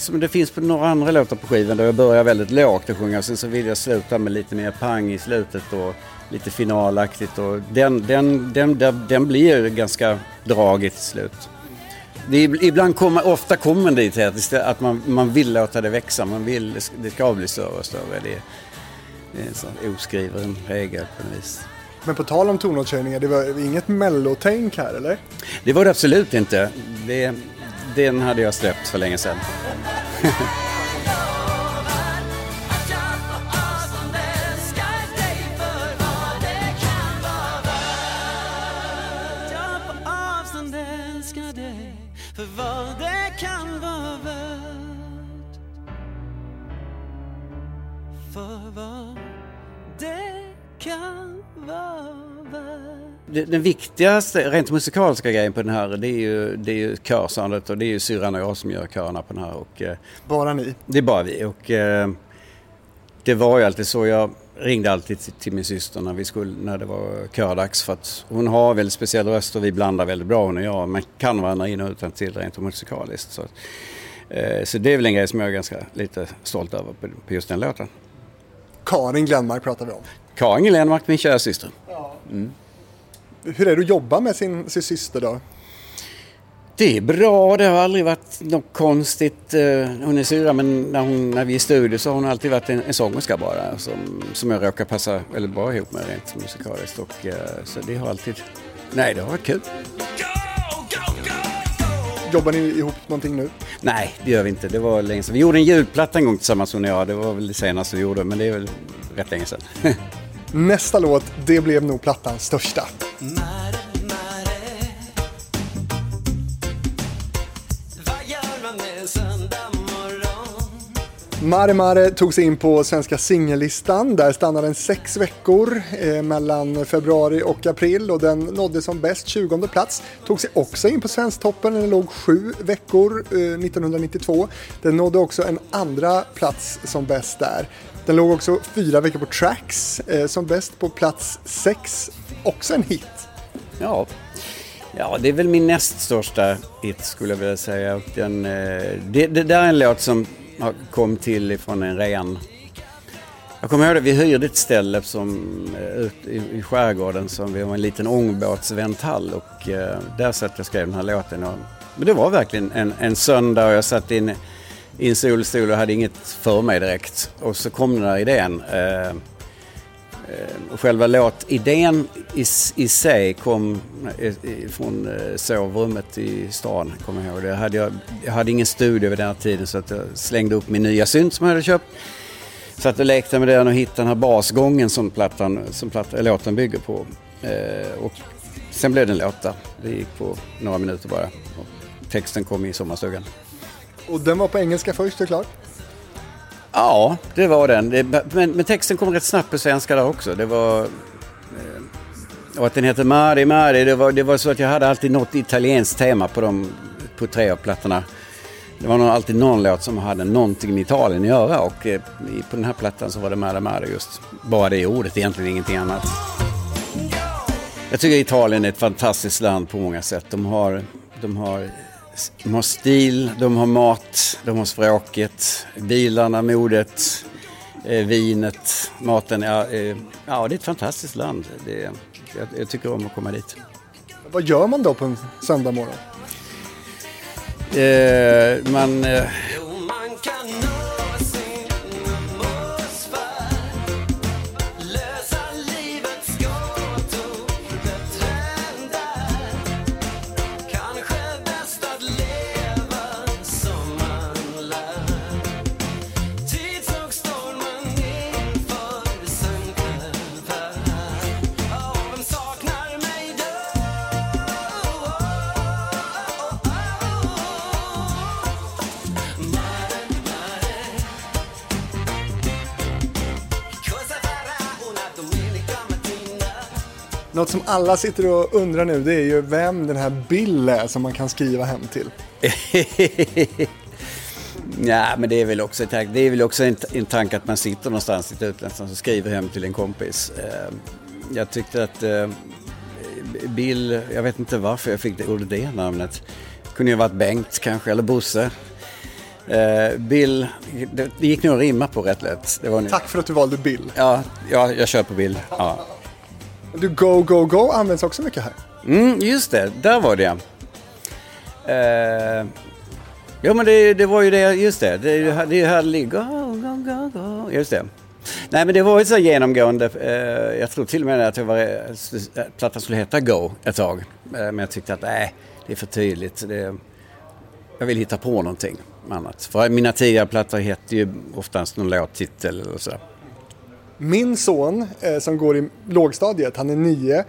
som det finns på några andra låtar på skivan där jag börjar väldigt lågt att sjunga. Sen så vill jag sluta med lite mer pang i slutet och lite finalaktigt. Och den, den, den, den, den blir ganska dragig till slut. Det är, ibland kommer, ofta kommer det till att, att man, man vill låta det växa. Man vill, det ska bli större och större. Det, det är en sån oskriven regel på något vis. Men på tal om tonartshöjningar, det var inget mellotänk här eller? Det var det absolut inte. Det, den hade jag släppt för länge sedan. Den viktigaste rent musikaliska grejen på den här det är ju, det är ju körsoundet och det är ju syrran och jag som gör körerna på den här. Och, eh, Bara ni. det är bara vi. Och, eh, det var ju alltid så. Jag ringde alltid till, till min syster när, vi skulle, när det var kördags. För att hon har väldigt speciell röst och vi blandar väldigt bra hon och jag. Man kan varandra in och utan till rent musikaliskt. Så, eh, så det är väl en grej som jag är ganska lite stolt över på, på just den låten. Karin Glenmark pratar vi om. Karin Glenmark, min kära syster. Hur är det att jobba med sin, sin syster då? Det är bra, det har aldrig varit något konstigt. Eh, Hon är syra men när, hon, när vi är i studio så har hon alltid varit en, en sångerska bara som, som jag råkar passa väldigt bra ihop med rent musikaliskt. Och, eh, så det har alltid, nej det har varit kul. Jobbar ni ihop någonting nu? Nej, det gör vi inte. Det var länge sedan. Vi gjorde en julplatta en gång tillsammans hon och jag. Det var väl det senaste vi gjorde men det är väl rätt länge sedan. Nästa låt, det blev nog plattans största. Mare, mare. Vad gör man en söndag morgon? Mare Mare tog sig in på svenska singellistan. Där stannade den sex veckor eh, mellan februari och april och den nådde som bäst 20 plats. Tog sig också in på Svensktoppen, den låg sju veckor eh, 1992. Den nådde också en andra plats som bäst där. Den låg också fyra veckor på Tracks, eh, som bäst på plats sex Också en hit. Ja. ja, det är väl min näst största hit skulle jag vilja säga. Den, eh, det, det där är en låt som kom till ifrån en ren... Jag kommer ihåg det, vi hyrde ett ställe som, eh, ut i, i skärgården som vi var en liten ångbåtsvänthall och eh, där satt jag och skrev den här låten. Och, men det var verkligen en, en söndag och jag satt in i en solstol och hade inget för mig direkt. Och så kom den här idén. Eh, Eh, själva låtidén i, i sig kom eh, från eh, sovrummet i stan, kommer jag ihåg. Det hade jag, jag hade ingen studio vid den här tiden så att jag slängde upp min nya synt som jag hade köpt. Satt och lekte med den och hittade den här basgången som, plattan, som platt, låten bygger på. Och sen blev det en låta. Det gick på några minuter bara. Och texten kom i sommarstugan. Och den var på engelska först såklart. Ja, det var den. Det, men, men texten kom rätt snabbt på svenska där också. Det var... Eh, och att den heter Mari Mari, det var, det var så att jag hade alltid något italienskt tema på, de, på tre av plattorna. Det var nog alltid någon låt som hade någonting med Italien att göra och eh, på den här plattan så var det Mari Mari just. Bara det ordet, egentligen ingenting annat. Jag tycker Italien är ett fantastiskt land på många sätt. De har, de har, de har stil, de har mat, de har språket, bilarna, modet, eh, vinet, maten. Ja, eh, ja, det är ett fantastiskt land. Det, jag, jag tycker om att komma dit. Vad gör man då på en söndag morgon? Eh, man... Eh, alla sitter och undrar nu det är ju vem den här Bill är som man kan skriva hem till. Ja, men det är väl också, det är väl också en, en tanke att man sitter någonstans i ett utlandsland och skriver hem till en kompis. Eh, Jag tyckte att eh, Bill, jag vet inte varför jag fick det ordet det namnet. Kunde ju ha varit Bengt kanske, eller Bosse. Eh, Bill, det, gick nog att rimma på rätt lätt. Tack för att du valde Bill. Ja, ja, jag kör på Bill. Ja. Du, Go Go Go används också mycket här. Mm, just det, där var det ja. Eh, ja men det, det var ju det, just det. Det är ju här det är ju här ligger. Go, go, go, go. Just det. Nej men det var ju så genomgående. Eh, jag tror till och med att jag var, eh, plattan skulle heta Go ett tag. Eh, men jag tyckte att nej, det är för tydligt. Det, jag vill hitta på någonting annat. För mina tidigare plattor hette ju oftast någon låttitel eller så. Min son eh, som går i lågstadiet, han är nio.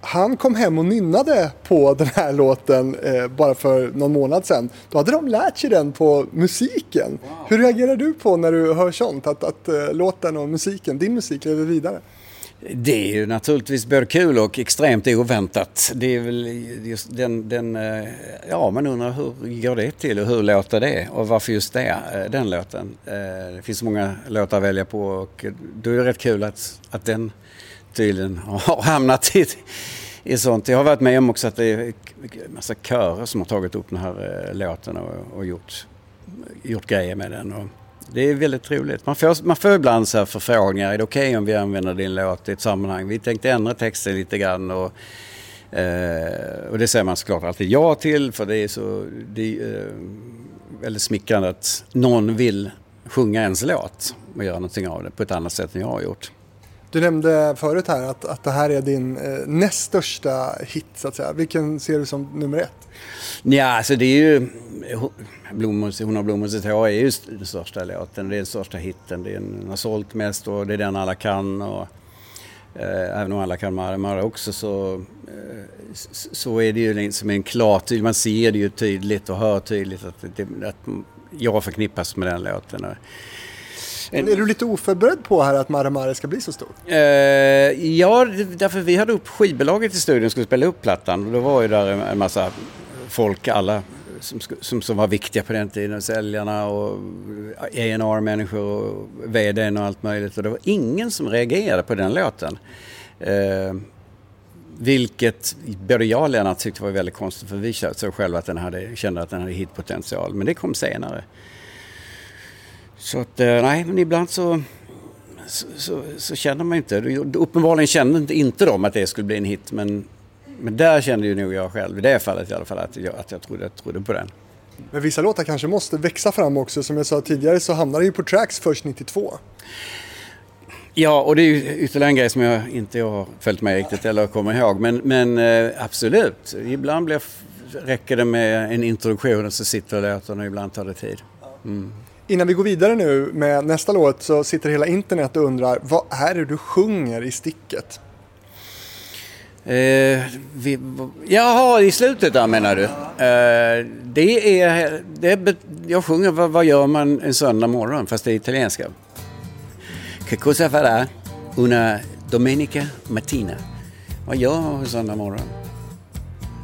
Han kom hem och nynnade på den här låten eh, bara för någon månad sedan. Då hade de lärt sig den på musiken. Hur reagerar du på när du hör sånt? Att, att eh, låten och musiken, din musik lever vidare? Det är ju naturligtvis både kul och extremt oväntat. Det är väl just den, den eh, ja man undrar hur går det till och hur låter det och varför just det, eh, den låten. Eh, det finns så många låtar att välja på och då är det rätt kul att, att den tydligen har hamnat i, i sånt. Jag har varit med om också att det är en massa körer som har tagit upp den här låten och, och gjort, gjort grejer med den. Och, det är väldigt roligt. Man får, man får ibland så här förfrågningar. Är det okej om vi använder din låt i ett sammanhang? Vi tänkte ändra texten lite grann. Och, eh, och det säger man såklart alltid ja till. För det är så det är, eh, väldigt smickrande att någon vill sjunga ens låt och göra någonting av det på ett annat sätt än jag har gjort. Du nämnde förut här att, att det här är din eh, näst största hit så att säga. Vilken ser du som nummer ett? Ja, alltså det är ju... Blommor, Hon har blommor sitt hår är ju den största låten. Det är den största hitten. Det är den har sålt mest och det är den alla kan. Och, eh, även om alla kan Mare också så, eh, så är det ju liksom en klar tydlig... Man ser det ju tydligt och hör tydligt att, det, att jag förknippas med den låten. Men är du lite oförberedd på här att Maramare ska bli så stor? Eh, ja, därför vi hade upp skivbolaget i studion och skulle spela upp plattan. Och då var ju där en, massa folk, alla som, som, som var viktiga på den tiden. Säljarna och A&R människor och VDn och allt möjligt. Och det var ingen som reagerade på den låten. Eh, vilket både jag och Lennart tyckte var väldigt konstigt för vi såg själva att den hade, kände att den hade hitpotential. Men det kom senare. Så att, eh, nej, men ibland så så, så, så känner man inte. Uppenbarligen kände inte, inte de att det skulle bli en hit men, men där kände ju nog jag själv, i det fallet i alla fall, att jag, att jag trodde, trodde på den. Men vissa låtar kanske måste växa fram också. Som jag sa tidigare så hamnade ju på tracks först 92. Ja, och det är ju ytterligare en grej som jag inte har följt med riktigt eller kommer ihåg. Men, men eh, absolut, ibland blir, räcker det med en introduktion och så sitter låten och ibland tar det tid. Innan vi går vidare nu med nästa låt så sitter hela internet och undrar vad är det du sjunger i sticket? Eh, vi, jaha, i slutet där menar du? Eh, det är, det är, bet- jag sjunger vad, vad gör man en söndag morgon fast det är italienska. Che cosa farà una domenica mattina? Vad gör man en söndag morgon?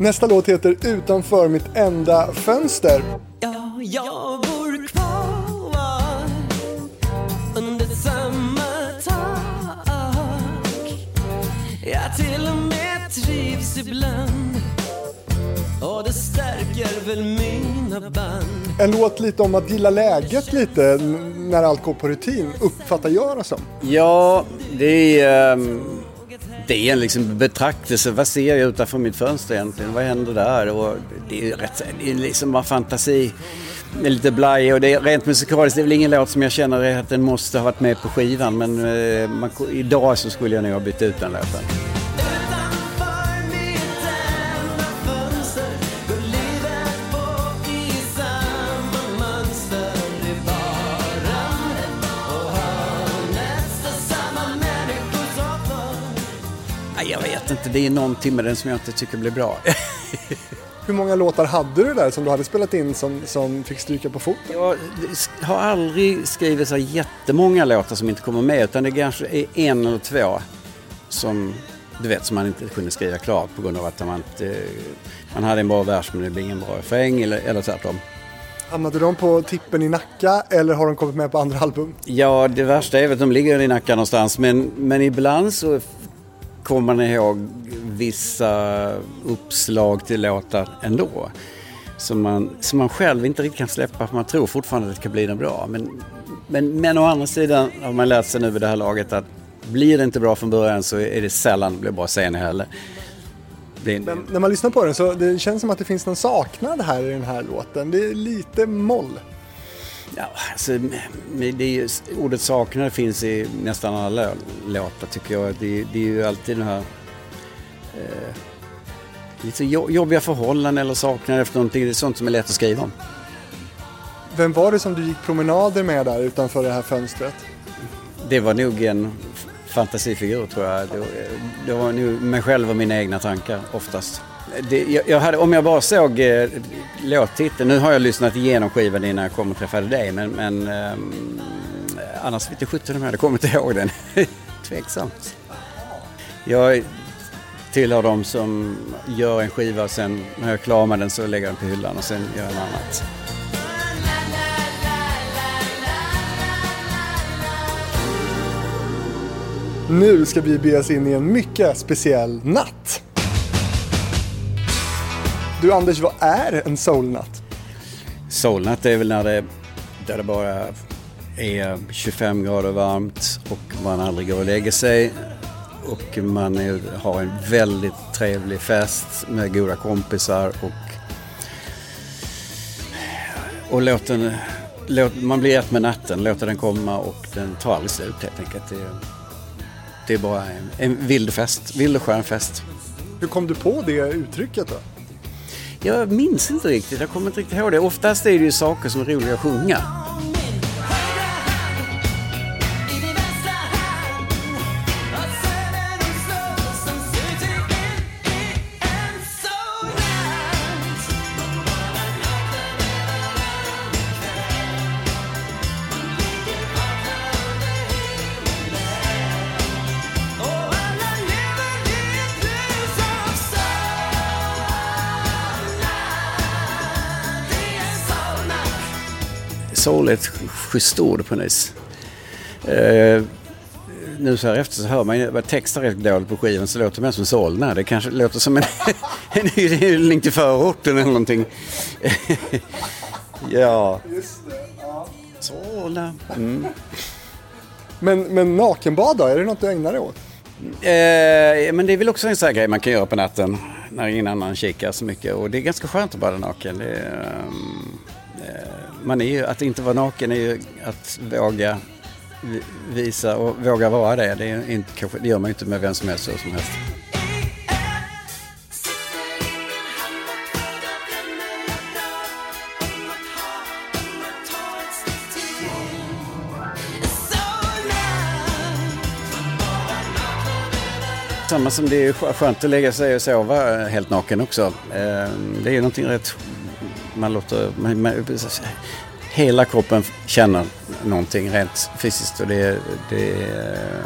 Nästa låt heter Utanför mitt enda fönster. Ja, jag bor kvar under samma tak. Jag till och med trivs ibland och det stärker väl mina band. En låt lite om att gilla läget lite när allt går på rutin, uppfattar jag det som. Ja, det är, ehm, det är en liksom betraktelse. Vad ser jag utanför mitt fönster egentligen? Vad händer där? Och det är rätt, det är liksom bara fantasi. Det är lite blaj och det är rent musikaliskt. Det är väl ingen låt som jag känner att den måste ha varit med på skivan. Men eh, man, idag så skulle jag nog ha bytt ut den låten. Jag vet inte, det är någonting med den som jag inte tycker blir bra. Hur många låtar hade du där som du hade spelat in som, som fick stryka på foten? Jag har aldrig skrivit så jättemånga låtar som inte kommer med utan det kanske är en eller två som du vet som man inte kunde skriva klart på grund av att man inte man hade en bra vers men det blev ingen bra refräng eller, eller tvärtom. Hamnade de på tippen i Nacka eller har de kommit med på andra album? Ja, det värsta är väl att de ligger i nacken någonstans men, men ibland så kommer man ihåg vissa uppslag till låtar ändå. Som man, som man själv inte riktigt kan släppa för man tror fortfarande att det ska bli något bra. Men, men, men å andra sidan har man lärt sig nu vid det här laget att blir det inte bra från början så är det sällan det blir bra sen heller. Men när man lyssnar på den så det känns som att det finns någon saknad här i den här låten. Det är lite moll. Ja, alltså, det ju, ordet saknad finns i nästan alla lå- låtar tycker jag. Det, det är ju alltid den här eh, lite jo- jobbiga förhållanden eller saknad efter någonting. Det är sånt som är lätt att skriva om. Vem var det som du gick promenader med där utanför det här fönstret? Det var nog en fantasifigur tror jag. Det, var- det var nog mig själv och mina egna tankar oftast. Det, jag, jag hade, om jag bara såg eh, låttiteln, nu har jag lyssnat igenom skivan innan jag kom och träffade dig men, men ehm, annars vet jag sjutton om jag hade kommit ihåg den. Tveksamt. Jag tillhör de som gör en skiva och sen när jag är klar med den så lägger jag den på hyllan och sen gör jag något annat. Nu ska vi bege oss in i en mycket speciell natt. Du Anders, vad är en soulnatt? Solnatt är väl när det, där det bara är 25 grader varmt och man aldrig går och lägger sig. Och man är, har en väldigt trevlig fest med goda kompisar och, och låter den, låt, man blir ett med natten, låter den komma och den tar aldrig slut helt enkelt. Det, är- det är bara en, en vild fest, vild och skön fest. Hur kom du på det uttrycket då? Jag minns inte riktigt, jag kommer inte riktigt ihåg det. Oftast är det ju saker som är roliga att sjunga. Soul är ett schysst ord på något. Eh, nu så här efter så hör man ju texten rätt dåligt på skivan så låter det mer som Solna. Det kanske låter som en, en hyllning till förorten eller någonting. ja. Solna. Mm. Men, men då, är det något du ägnar dig åt? Eh, men det är väl också en sån här grej man kan göra på natten när ingen annan kikar så mycket. Och det är ganska skönt att bada naken. Det ehm, eh, man är ju, att inte vara naken är ju att våga visa och våga vara det. Det, är inte, kanske, det gör man ju inte med vem som helst så som helst. Samma som det är skönt att lägga sig och sova helt naken också. Eh, det är ju någonting rätt... Man låter... Man, man, hela kroppen känner någonting rent fysiskt och det, det...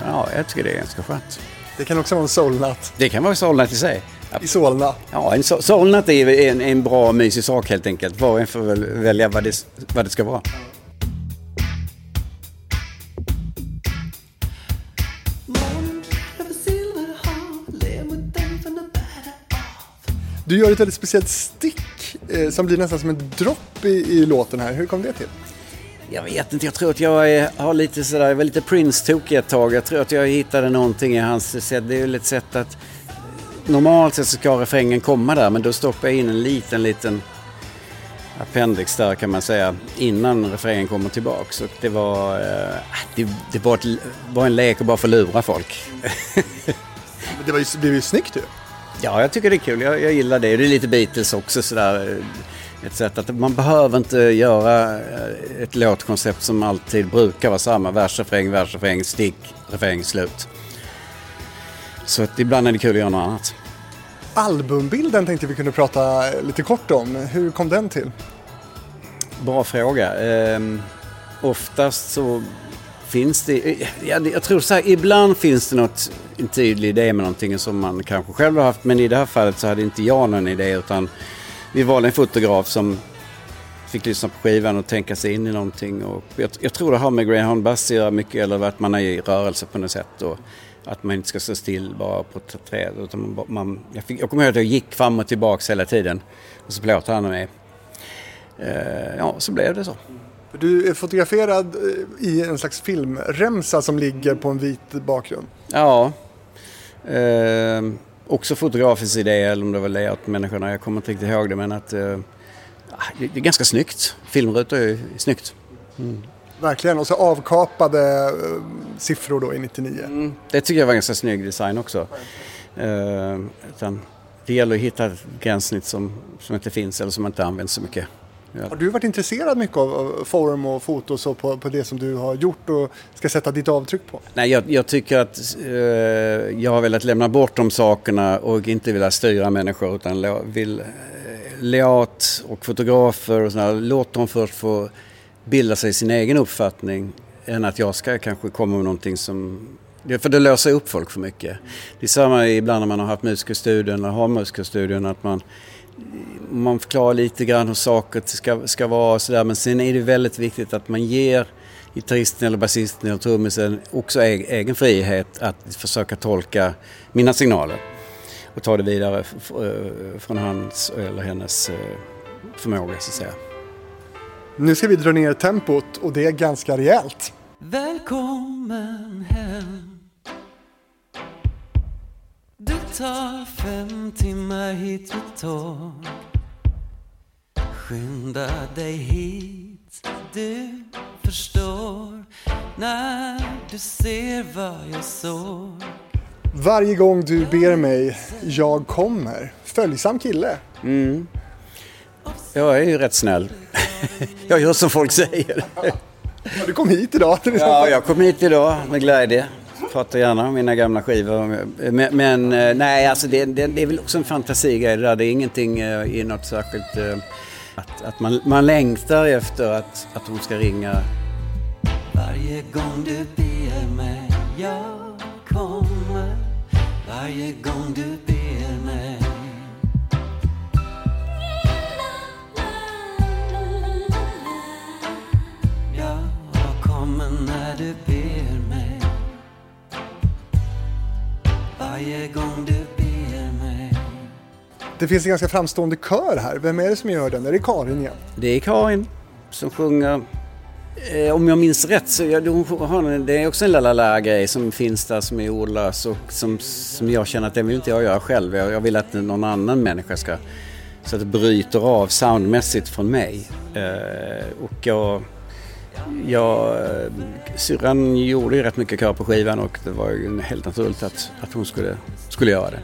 Ja, jag tycker det är ganska skönt. Det kan också vara en soulnatt Det kan vara solnat i sig. i Solna. Ja, en so- solnat är en, en bra mysig sak helt enkelt. Var och en får väl välja vad det, vad det ska vara. Du gör ett väldigt speciellt stick eh, som blir nästan som en dropp i, i låten här. Hur kom det till? Jag vet inte, jag tror att jag är, har lite sådär, jag var lite Prince-tokig ett tag. Jag tror att jag hittade någonting i hans sätt. Det är ju ett sätt att normalt sett så ska refrängen komma där men då stoppar jag in en liten, liten appendix där kan man säga innan refrängen kommer tillbaks. Och det var, eh, det, det var, ett, var en lek att bara få lura folk. Det var ju, blev ju snyggt ju. Ja, jag tycker det är kul. Jag, jag gillar det. Det är lite Beatles också sådär. eh, Ett sätt att man behöver inte göra eh, ett låtkoncept som alltid brukar vara samma. Vers, refräng, vers, refräng, stick, refräng, slut. Så att ibland är det kul att göra något annat. Albumbilden tänkte vi kunde prata lite kort om. Hur kom den till? Bra fråga. Ehm, oftast så finns det, Jag, jag tror så här, ibland finns det något, en tydlig idé med någonting som man kanske själv har haft. Men i det här fallet så hade inte jag någon idé utan vi valde en fotograf som fick lyssna på skivan och tänka sig in i någonting. Och jag, jag tror det har med Greyhound Bus att göra mycket, eller att man är i rörelse på något sätt. Och att man inte ska stå still bara på ett träd. Utan man, man, jag, fick, jag kommer ihåg att jag gick fram och tillbaka hela tiden. Och så plåtade han mig. Eh, ja, så blev det så. Du är fotograferad eh, i en slags filmremsa som ligger på en vit bakgrund. Ja. Eh, också fotografisk idé, eller om det var layout-människorna. Jag kommer inte riktigt ihåg det, men att... Eh, det det är ganska snyggt. Filmrutor är snyggt. Verkligen. Och så avkapade eh, siffror då i 99. Det tycker jag var ganska snygg design också. Eh, utan det gäller att hitta ett gränssnitt som, som inte finns eller som inte används så mycket. Har du varit intresserad mycket av form och foto så på, på det som du har gjort och ska sätta ditt avtryck på? Nej, jag, jag tycker att eh, jag har velat lämna bort de sakerna och inte vilja styra människor utan vill eh, layout och fotografer och sådär, låt dem först få bilda sig sin egen uppfattning än att jag ska kanske komma med någonting som för det låser upp folk för mycket. Det är samma ibland när man har haft musikerstudion eller har musikerstudion att man man förklarar lite grann hur saker ska, ska vara och sådär men sen är det väldigt viktigt att man ger gitarristen eller basisten eller trummisen också eg- egen frihet att försöka tolka mina signaler och ta det vidare eh, från hans eller hennes eh, förmåga så att säga. Nu ska vi dra ner tempot och det är ganska rejält. Välkommen hem tar fem timmar hit med tåg Skynda dig hit, du förstår När du ser vad jag såg Varje gång du ber mig, jag kommer. Följsam kille. Jag är ju rätt snäll. jag gör som folk säger. Ja, Du kom hit idag. Ja, jag kom hit idag med glädje. Pratar gärna om mina gamla skivor. Men, men eh, nej, alltså det, det, det är väl också en fantasigrej det där. Det är ingenting eh, i något särskilt... Eh, att, att man, man längtar efter att, att hon ska ringa. Varje gång du ber mig, jag kommer Varje gång du ber mig Jag kommer när du ber varje gång du ber mig Det finns en ganska framstående kör här. Vem är det som gör den? Är det Karin igen? Det är Karin som sjunger eh, om jag minns rätt så jag, det är också en la grej som finns där som är ordlös och som, som jag känner att den vill inte jag göra själv. Jag, jag vill att någon annan människa ska... Så att det bryter av soundmässigt från mig. Eh, och jag jag, eh, syrran gjorde ju rätt mycket kör på skivan och det var ju helt naturligt att, att hon skulle, skulle göra det.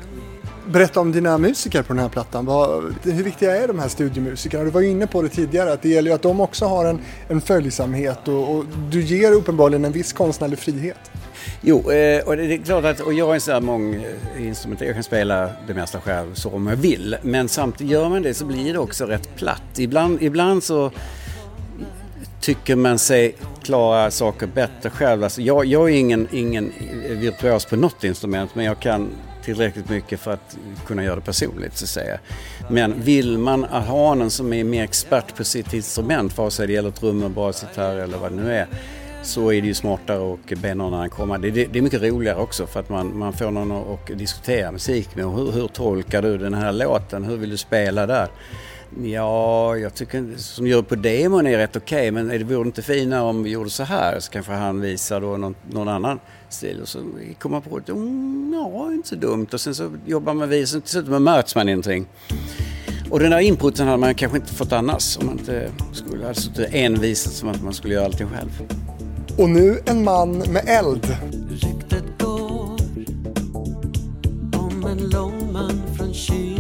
Berätta om dina musiker på den här plattan. Vad, hur viktiga är de här studiomusikerna? Du var ju inne på det tidigare att det gäller ju att de också har en, en följsamhet och, och du ger uppenbarligen en viss konstnärlig frihet. Jo, eh, och det är klart att och jag är en sån här månginstrumentär, jag kan spela det mesta själv så om jag vill. Men samtidigt gör man det så blir det också rätt platt. Ibland, ibland så tycker man sig klara saker bättre själv. Alltså jag, jag är ingen, ingen virtuos på något instrument men jag kan tillräckligt mycket för att kunna göra det personligt så att säga. Men vill man ha någon som är mer expert på sitt instrument, vare sig det gäller trummor, basgitarr eller vad det nu är, så är det ju smartare att be någon annan komma. Det, det, det är mycket roligare också för att man, man får någon att att diskutera musik med. Hur, hur tolkar du den här låten? Hur vill du spela där? Ja, jag tycker som gör på demon är rätt okej men det vore inte finare om vi gjorde så här så kanske han visar då någon, någon annan stil och så kommer man på att mm, ja, inte så dumt och sen så jobbar man vidare, så till slut möts man i någonting. Och den där inputen hade man kanske inte fått annars om man inte skulle ha suttit envisat som att man skulle göra allting själv. Och nu en man med eld. Ryktet går om en lång man från Kivik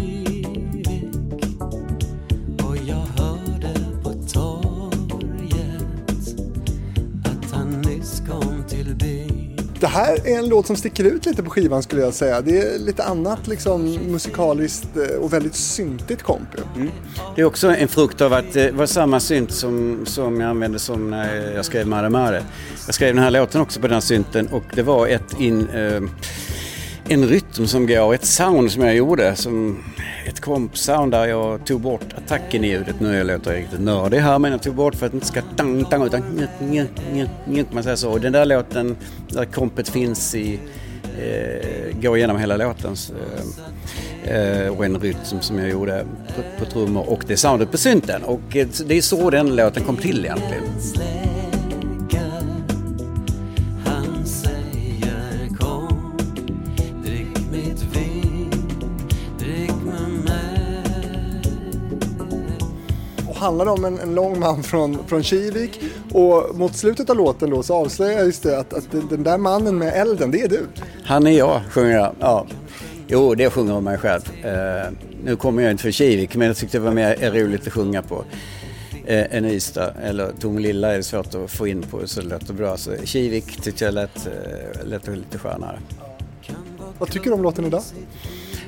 Det här är en låt som sticker ut lite på skivan skulle jag säga. Det är lite annat liksom musikaliskt eh, och väldigt syntigt komp Mm. Det är också en frukt av att eh, det var samma synt som, som jag använde som när jag skrev Mare Mare. Jag skrev den här låten också på den här synten och det var ett in, eh, en rytm som går, ett sound som jag gjorde, som ett kompsound där jag tog bort attacken i ljudet. Nu jag låter jag riktigt nördig här men jag tog bort för att det inte ska tang, tang utan njut, njut, njut, man säger så. Och den där låten där kompet finns i eh, går igenom hela låten. så, Eh, eh och en rytm som jag gjorde på, på trummor och det soundet på synten. Och eh, det är så den låten kom till egentligen. Handlar om en, en lång man från, från Kivik. Och mot slutet av låten då så avslöjar just det att, att den- där mannen med elden, det är du. Han är jag, sjunger jag. Ja. Jo, det sjunger om mig själv. Eh, nu kommer jag inte från Kivik, men jag tyckte det var mer roligt att sjunga på eh, än Ystad. Eller Tomelilla är det svårt att få in på så det låter bra. Så Kivik tyckte jag lät, eh, lät lite skönare. Vad tycker du om låten idag?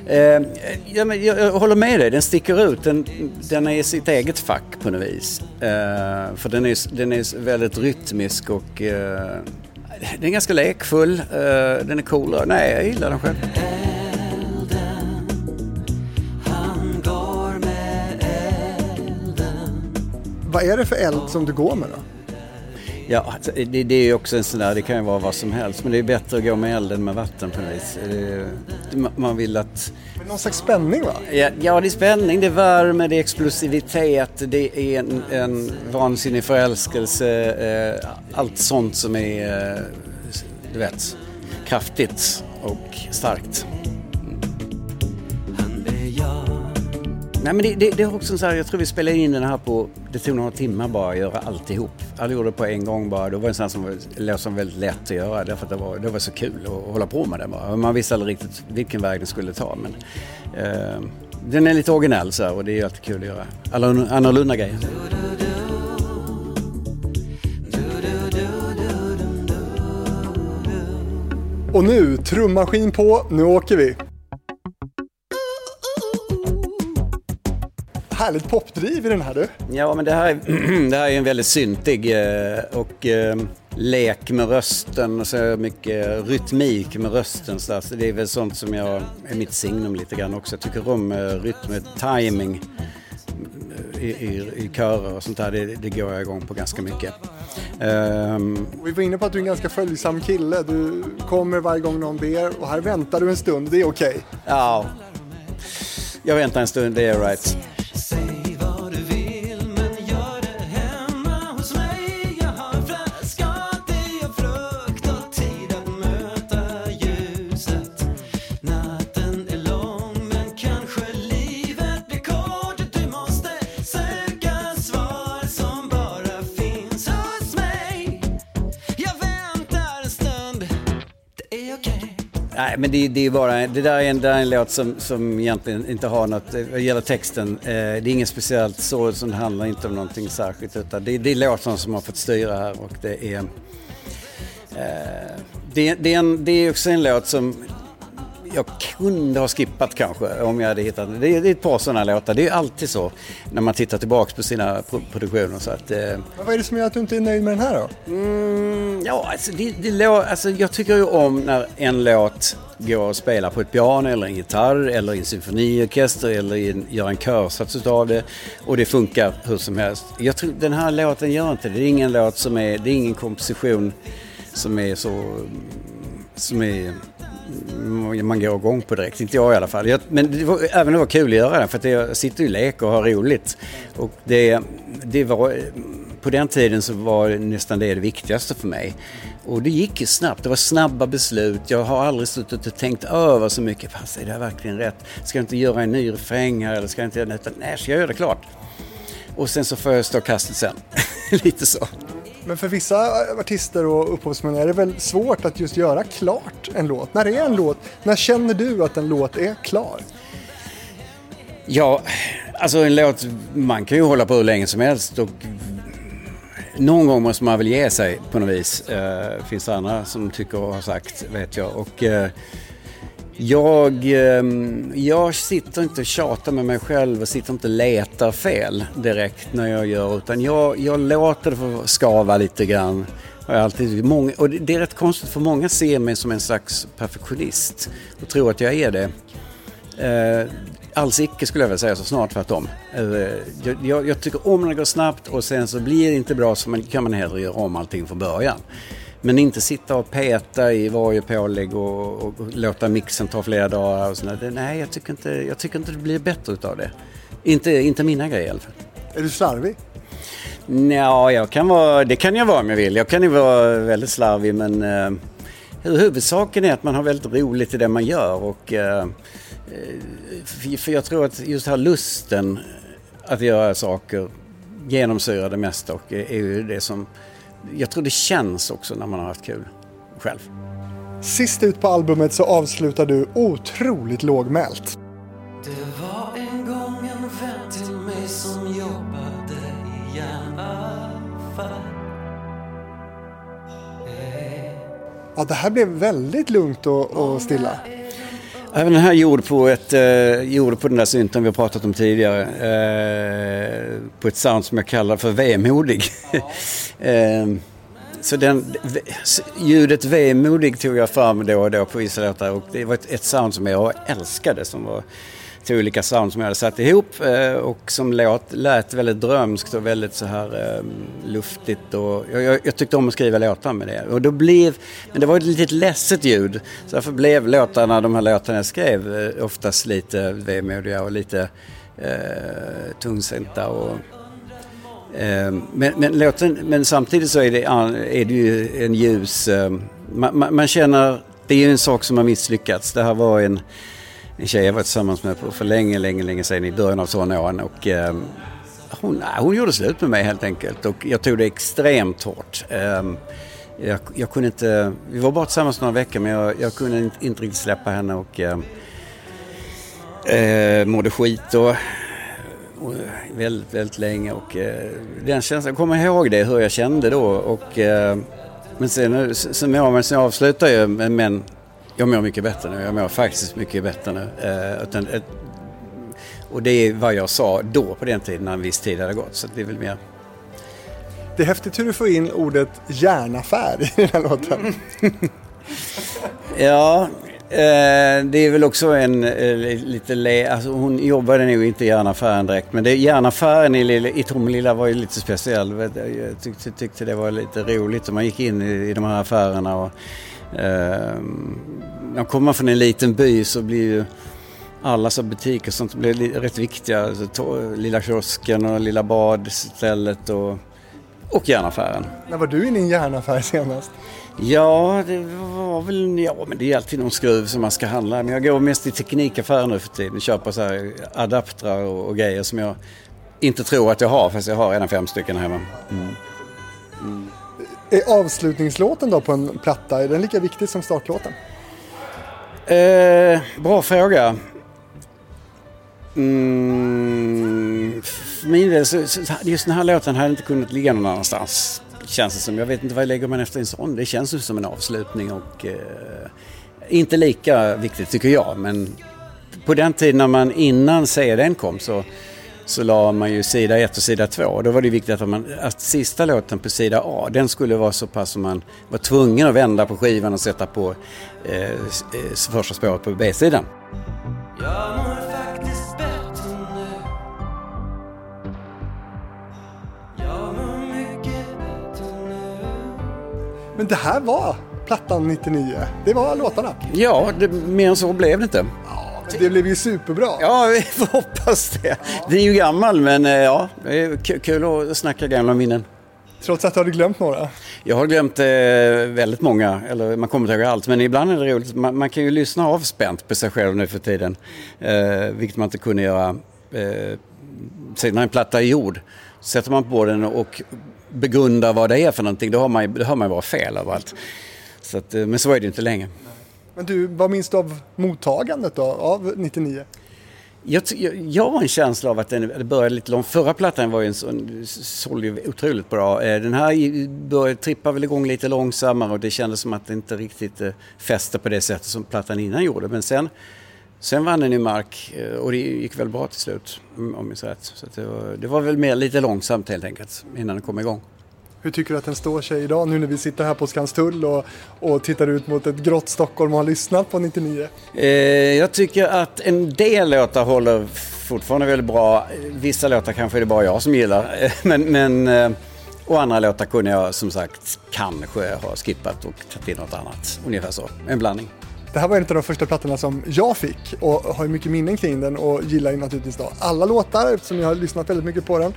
Eh, ja, men jag, jag håller med dig, den sticker ut. Den, den är i sitt eget fack på något vis. Eh, för den är, den är väldigt rytmisk och eh, den är ganska lekfull. Eh, den är cool. Nej, jag gillar den själv. Vad är det för eld som du går med då? Ja, alltså, det, det är ju också en sån där, det kan ju vara vad som helst. Men det är bättre att gå med eld än med vatten på något vis. Det, man- vill att... Någon slags spänning va? Ja, ja, det är spänning, det är värme, det är explosivitet, det är en, en vansinnig förälskelse. Eh, allt sånt som är, eh, du vet, kraftigt och starkt. Nej, men det, det, det är också så här, jag tror vi spelade in den här på, det tog några timmar bara att göra alltihop. Alla gjorde det på en gång bara. Det var en sån som var- som väldigt lätt att göra därför att det var, det var så kul att hålla på med det bara. Man visste aldrig riktigt vilken väg den skulle ta men eh, den är lite originell så här, och det är ju alltid kul att göra alla annorlunda grejer. Och nu, trummaskin på, nu åker vi. Härligt popdriv i den här du. Ja, men det här, är- det här är en väldigt syntig eh, och eh, lek med rösten och så mycket rytmik med rösten. Så, det är väl sånt som jag, är mitt signum lite grann också. Jag tycker om eh, rytm, timing i, i, i körer och sånt där. Det, det går jag igång på ganska mycket. Och Vi var inne på att du är en ganska följsam kille. Du kommer varje gång någon ber och här väntar du en stund, det är okej. Ja. Jag väntar en stund, det är right. Men det, det är bara, det där är en, där är en låt som, som egentligen inte har något, eh, vad gäller texten, eh, det är inget speciellt så som det handlar inte om någonting särskilt utan det, det är låten som har fått styra här och det är, eh, det, det, är en, det är också en låt som jag kunde ha skippat kanske om jag hade hittat. Det är, det är ett par sådana låtar, det är alltid så när man tittar tillbaks på sina pro- produktioner så att eh, vad är det som gör att du inte är nöjd med den här då? Mm, ja, alltså, det, det, alltså, jag tycker ju om när en låt går att spela på ett piano eller en gitarr eller i en symfoniorkester eller en, gör en körsats utav det och det funkar hur som helst. Jag tror den här låten gör inte det. Det är ingen låt som är, det är ingen komposition som är så, som är Mm, man går igång på direkt, inte jag i alla fall. Jag, men det var, även det var kul att göra det för att jag sitter ju och leker och har roligt. Och det, det var, på den tiden så var nästan det det viktigaste för mig. Och det gick ju snabbt, det var snabba beslut. Jag har aldrig suttit och tänkt över så mycket. Fast är det här verkligen rätt? Ska jag inte göra en ny refräng här eller ska jag inte göra detta? Utan, Nej, så jag gör det klart? Och sen så får jag stå kastet sen. Lite så. Men för vissa artister och upphovsmän är det väl svårt att just göra klart en låt? När är en låt? När känner du att en låt är klar? Ja, alltså en låt, man kan ju hålla på hur länge som helst och någon gång måste man väl ge sig på något vis. Eh, finns det andra som tycker och har sagt, vet jag. Och eh, jag, ehm, jag sitter inte och tjatar med mig själv och sitter inte och letar fel direkt när jag gör utan jag, jag låter det få skava lite grann. Jag alltid, många, och det är rätt konstigt för många ser mig som en slags perfektionist och tror att jag är det. Eh, alls icke skulle jag vilja säga, så snart tvärtom. Eh, jag, jag, jag tycker om när det går snabbt och sen så blir det inte bra så man, kan man hellre göra om allting från början. Men inte sitta och peta i varje pålägg och, och, låta mixen ta flera dagar och sådär. Nej, jag tycker, inte, jag tycker inte det blir bättre utav det. Inte, inte mina grejer i alla fall. Är du slarvig? Nja, jag kan vara, det kan jag vara om jag vill. Jag kan ju vara väldigt slarvig men eh, huvudsaken är att man har väldigt roligt i det man gör. Och, eh, eh, för, jag tror att just här lusten att göra saker genomsyrar det mesta och är ju det som... Jag tror det känns också när man har haft kul själv. Sist ut på albumet så avslutar du otroligt lågmält. Det var en gång en vän till mig som jobbade i järnaffär Ja, det här blev väldigt lugnt och, och stilla. Även den här gjord på, ett, eh, gjord på den där synten vi har pratat om tidigare. Eh, på ett sound som jag kallar för vemodig. eh, så den, ljudet vemodig tog jag fram då och då på vissa låtar och det var ett, ett sound som jag älskade som var till olika sound som jag hade satt ihop eh, och som låt, lät väldigt drömskt och väldigt så här ehm, luftigt och jag, jag, jag tyckte om att skriva låtar med det. Och då blev, men det var ett litet ledset ljud så därför blev låtarna, de här låtarna jag skrev eh, oftast lite vemodiga och lite eh, tungsinta och ehm, Men, men, låten, men samtidigt så är det, är det ju en ljus... Ehm, man, man, man känner... Det är ju en sak som har misslyckats. Det här var en, en tjej jag var tillsammans med för länge, länge, länge sedan i början av tonåren. Och eh, hon, hon gjorde slut med mig helt enkelt. Och jag tog det extremt hårt. Eh, Jag, jag kunde inte... Vi var bara tillsammans några veckor men jag, jag kunde inte, inte riktigt släppa henne och... Eh, eh, mådde skit och och väldigt, väldigt länge och eh, den känslan, jag kommer ihåg det hur jag kände då och eh, men sen, sen, sen, sen avslutar jag men, men jag mår mycket bättre nu, jag mår faktiskt mycket bättre nu. Eh, utan, ett, och det är vad jag sa då på den tiden när en viss tid hade gått så det är väl mer Det är häftigt hur du får in ordet järnaffär i den här låten. Ja, eh, det är väl också en eh, lite... Le, alltså hon jobbade nog inte i järnaffären direkt. Men det, järnaffären i, i Tomelilla var ju lite speciell. Jag tyckte, tyckte det var lite roligt. Och man gick in i, i de här affärerna. Och, eh, kommer man från en liten by så blir ju alla så butiker och sånt li- rätt viktiga. Lilla kiosken och lilla badstället och, och järnaffären. När var du inne i en järnaffär senast? Ja, det var väl, ja men det är alltid någon skruv som man ska handla. Men jag går mest i teknikaffärer nu för tiden. Köper så här adaptrar och, och grejer som jag inte tror att jag har fast jag har redan fem stycken hemma. Är avslutningslåten då på en platta, är den lika viktig som startlåten? Eh, bra fråga. Mm, för min del så, så just den här låten hade inte kunnat ligga någon annanstans. Känns det som. Jag vet inte vad jag lägger man efter en sån. Det känns ju som en avslutning och eh, inte lika viktigt tycker jag. Men på den tiden när man innan CDn kom så, så la man ju sida 1 och sida 2. Då var det viktigt att, man, att sista låten på sida A, den skulle vara så pass som man var tvungen att vända på skivan och sätta på eh, eh, första spåret på B-sidan. Men det här var plattan 99. Det var låtarna. Ja, det, mer än så blev det inte. Det blev ju superbra. Ja, vi får hoppas det. Det är ju gammal men eh, ja, det är ku- kul att snacka gamla minnen. Trots att du hade glömt några. Jag har glömt eh, väldigt många, eller man kommer inte ihåg allt, men ibland är det roligt. Man, man kan ju lyssna avspänt på sig själv nu för tiden, eh, vilket man inte kunde göra eh, när en platta är gjord. Sätter man på den och begrundar vad det är för någonting, man, då hör man ju bara fel överallt. Så att, eh, men så är det ju inte längre. Men du, vad minns du av mottagandet då, av 99? Jag, jag, jag har en känsla av att den det började lite långt. Förra plattan var ju en sån, sålde ju otroligt bra. Eh, den här började trippa väl igång lite långsammare och det kändes som att det inte riktigt eh, fäste på det sättet som plattan innan gjorde. Men sen, sen vann den ju mark eh, och det gick väl bra till slut om jag minns rätt. Så att det, var, det var väl mer lite långsamt helt enkelt innan den kom igång. Hur tycker du att den står sig idag nu när vi sitter här på Skanstull och, och tittar ut mot ett grått Stockholm och har lyssnat på 99? Eh, jag tycker att en del låtar håller fortfarande väldigt bra. Vissa låtar kanske är det bara jag som gillar. Men, men eh, och andra låtar kunde jag som sagt kanske ha skippat och tagit in något annat. Ungefär så. En blandning. Det här var en av de första plattorna som jag fick och har mycket minnen kring den och gillar ju naturligtvis då alla låtar eftersom jag har lyssnat väldigt mycket på den.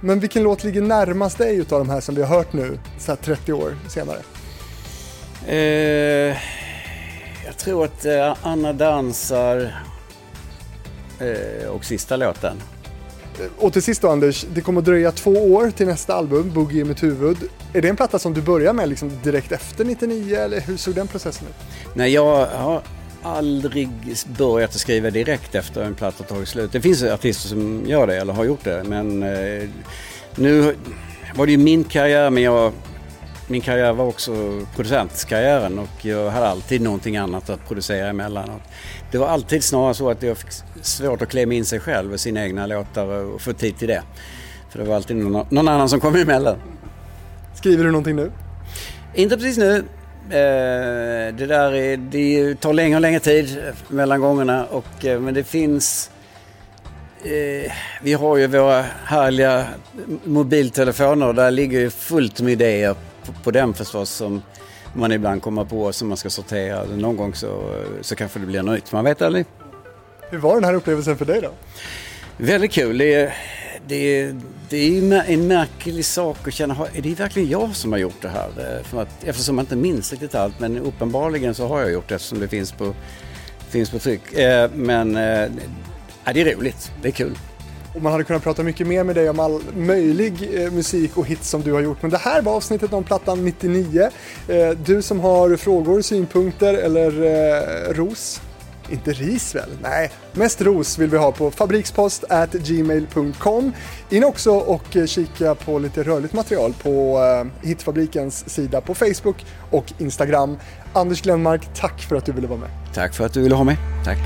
Men vilken låt ligger närmast dig utav de här som vi har hört nu, så här 30 år senare? Eh, jag tror att eh, Anna dansar eh, och sista låten. Och till sist då Anders, det kommer att dröja två år till nästa album, Boogie i mitt huvud. Är det en platta som du börjar med liksom direkt efter 99 eller hur såg den processen ut? Nej, jag har aldrig börjat att skriva direkt efter en platta tagit slut. Det finns artister som gör det eller har gjort det men eh, nu var det ju min karriär men jag, min karriär var också producentkarriären och jag hade alltid någonting annat att producera emellan. Det var alltid snarare så att jag fick svårt att klämma in sig själv och sina egna låtar och få tid till det. För det var alltid någon, någon annan som kom emellan. Skriver du någonting nu? Inte precis nu. Eh, det där är, det tar längre och längre tid mellan gångerna och, eh, men det finns eh, vi har ju våra härliga mobiltelefoner där ligger ju fullt med idéer på, på den förstås som man ibland kommer på som man ska sortera. Någon gång så, så kanske det blir något nytt, man vet aldrig. Hur var den här upplevelsen för dig då? Väldigt kul. Det är, det är, det är en märklig sak att känna, är det verkligen jag som har gjort det här? Eh, För att, eftersom man inte minns riktigt allt, men uppenbarligen så har jag gjort det eftersom det finns på, finns på tryck. Eh, Men eh, ja, det är roligt, det är kul. Och man hade kunnat prata mycket mer med dig om all möjlig musik och hits som du har gjort. Men det här var avsnittet om plattan 99. Eh, du som har frågor, synpunkter eller ros. Inte ris väl? Nej, mest ros vill vi ha på fabrikspost.gmail.com. In också och eh, kika på lite rörligt material på eh, Hitfabrikens sida på Facebook och Instagram. Anders Glenmark, tack för att du ville vara med. Tack för att du ville ha mig. Tack.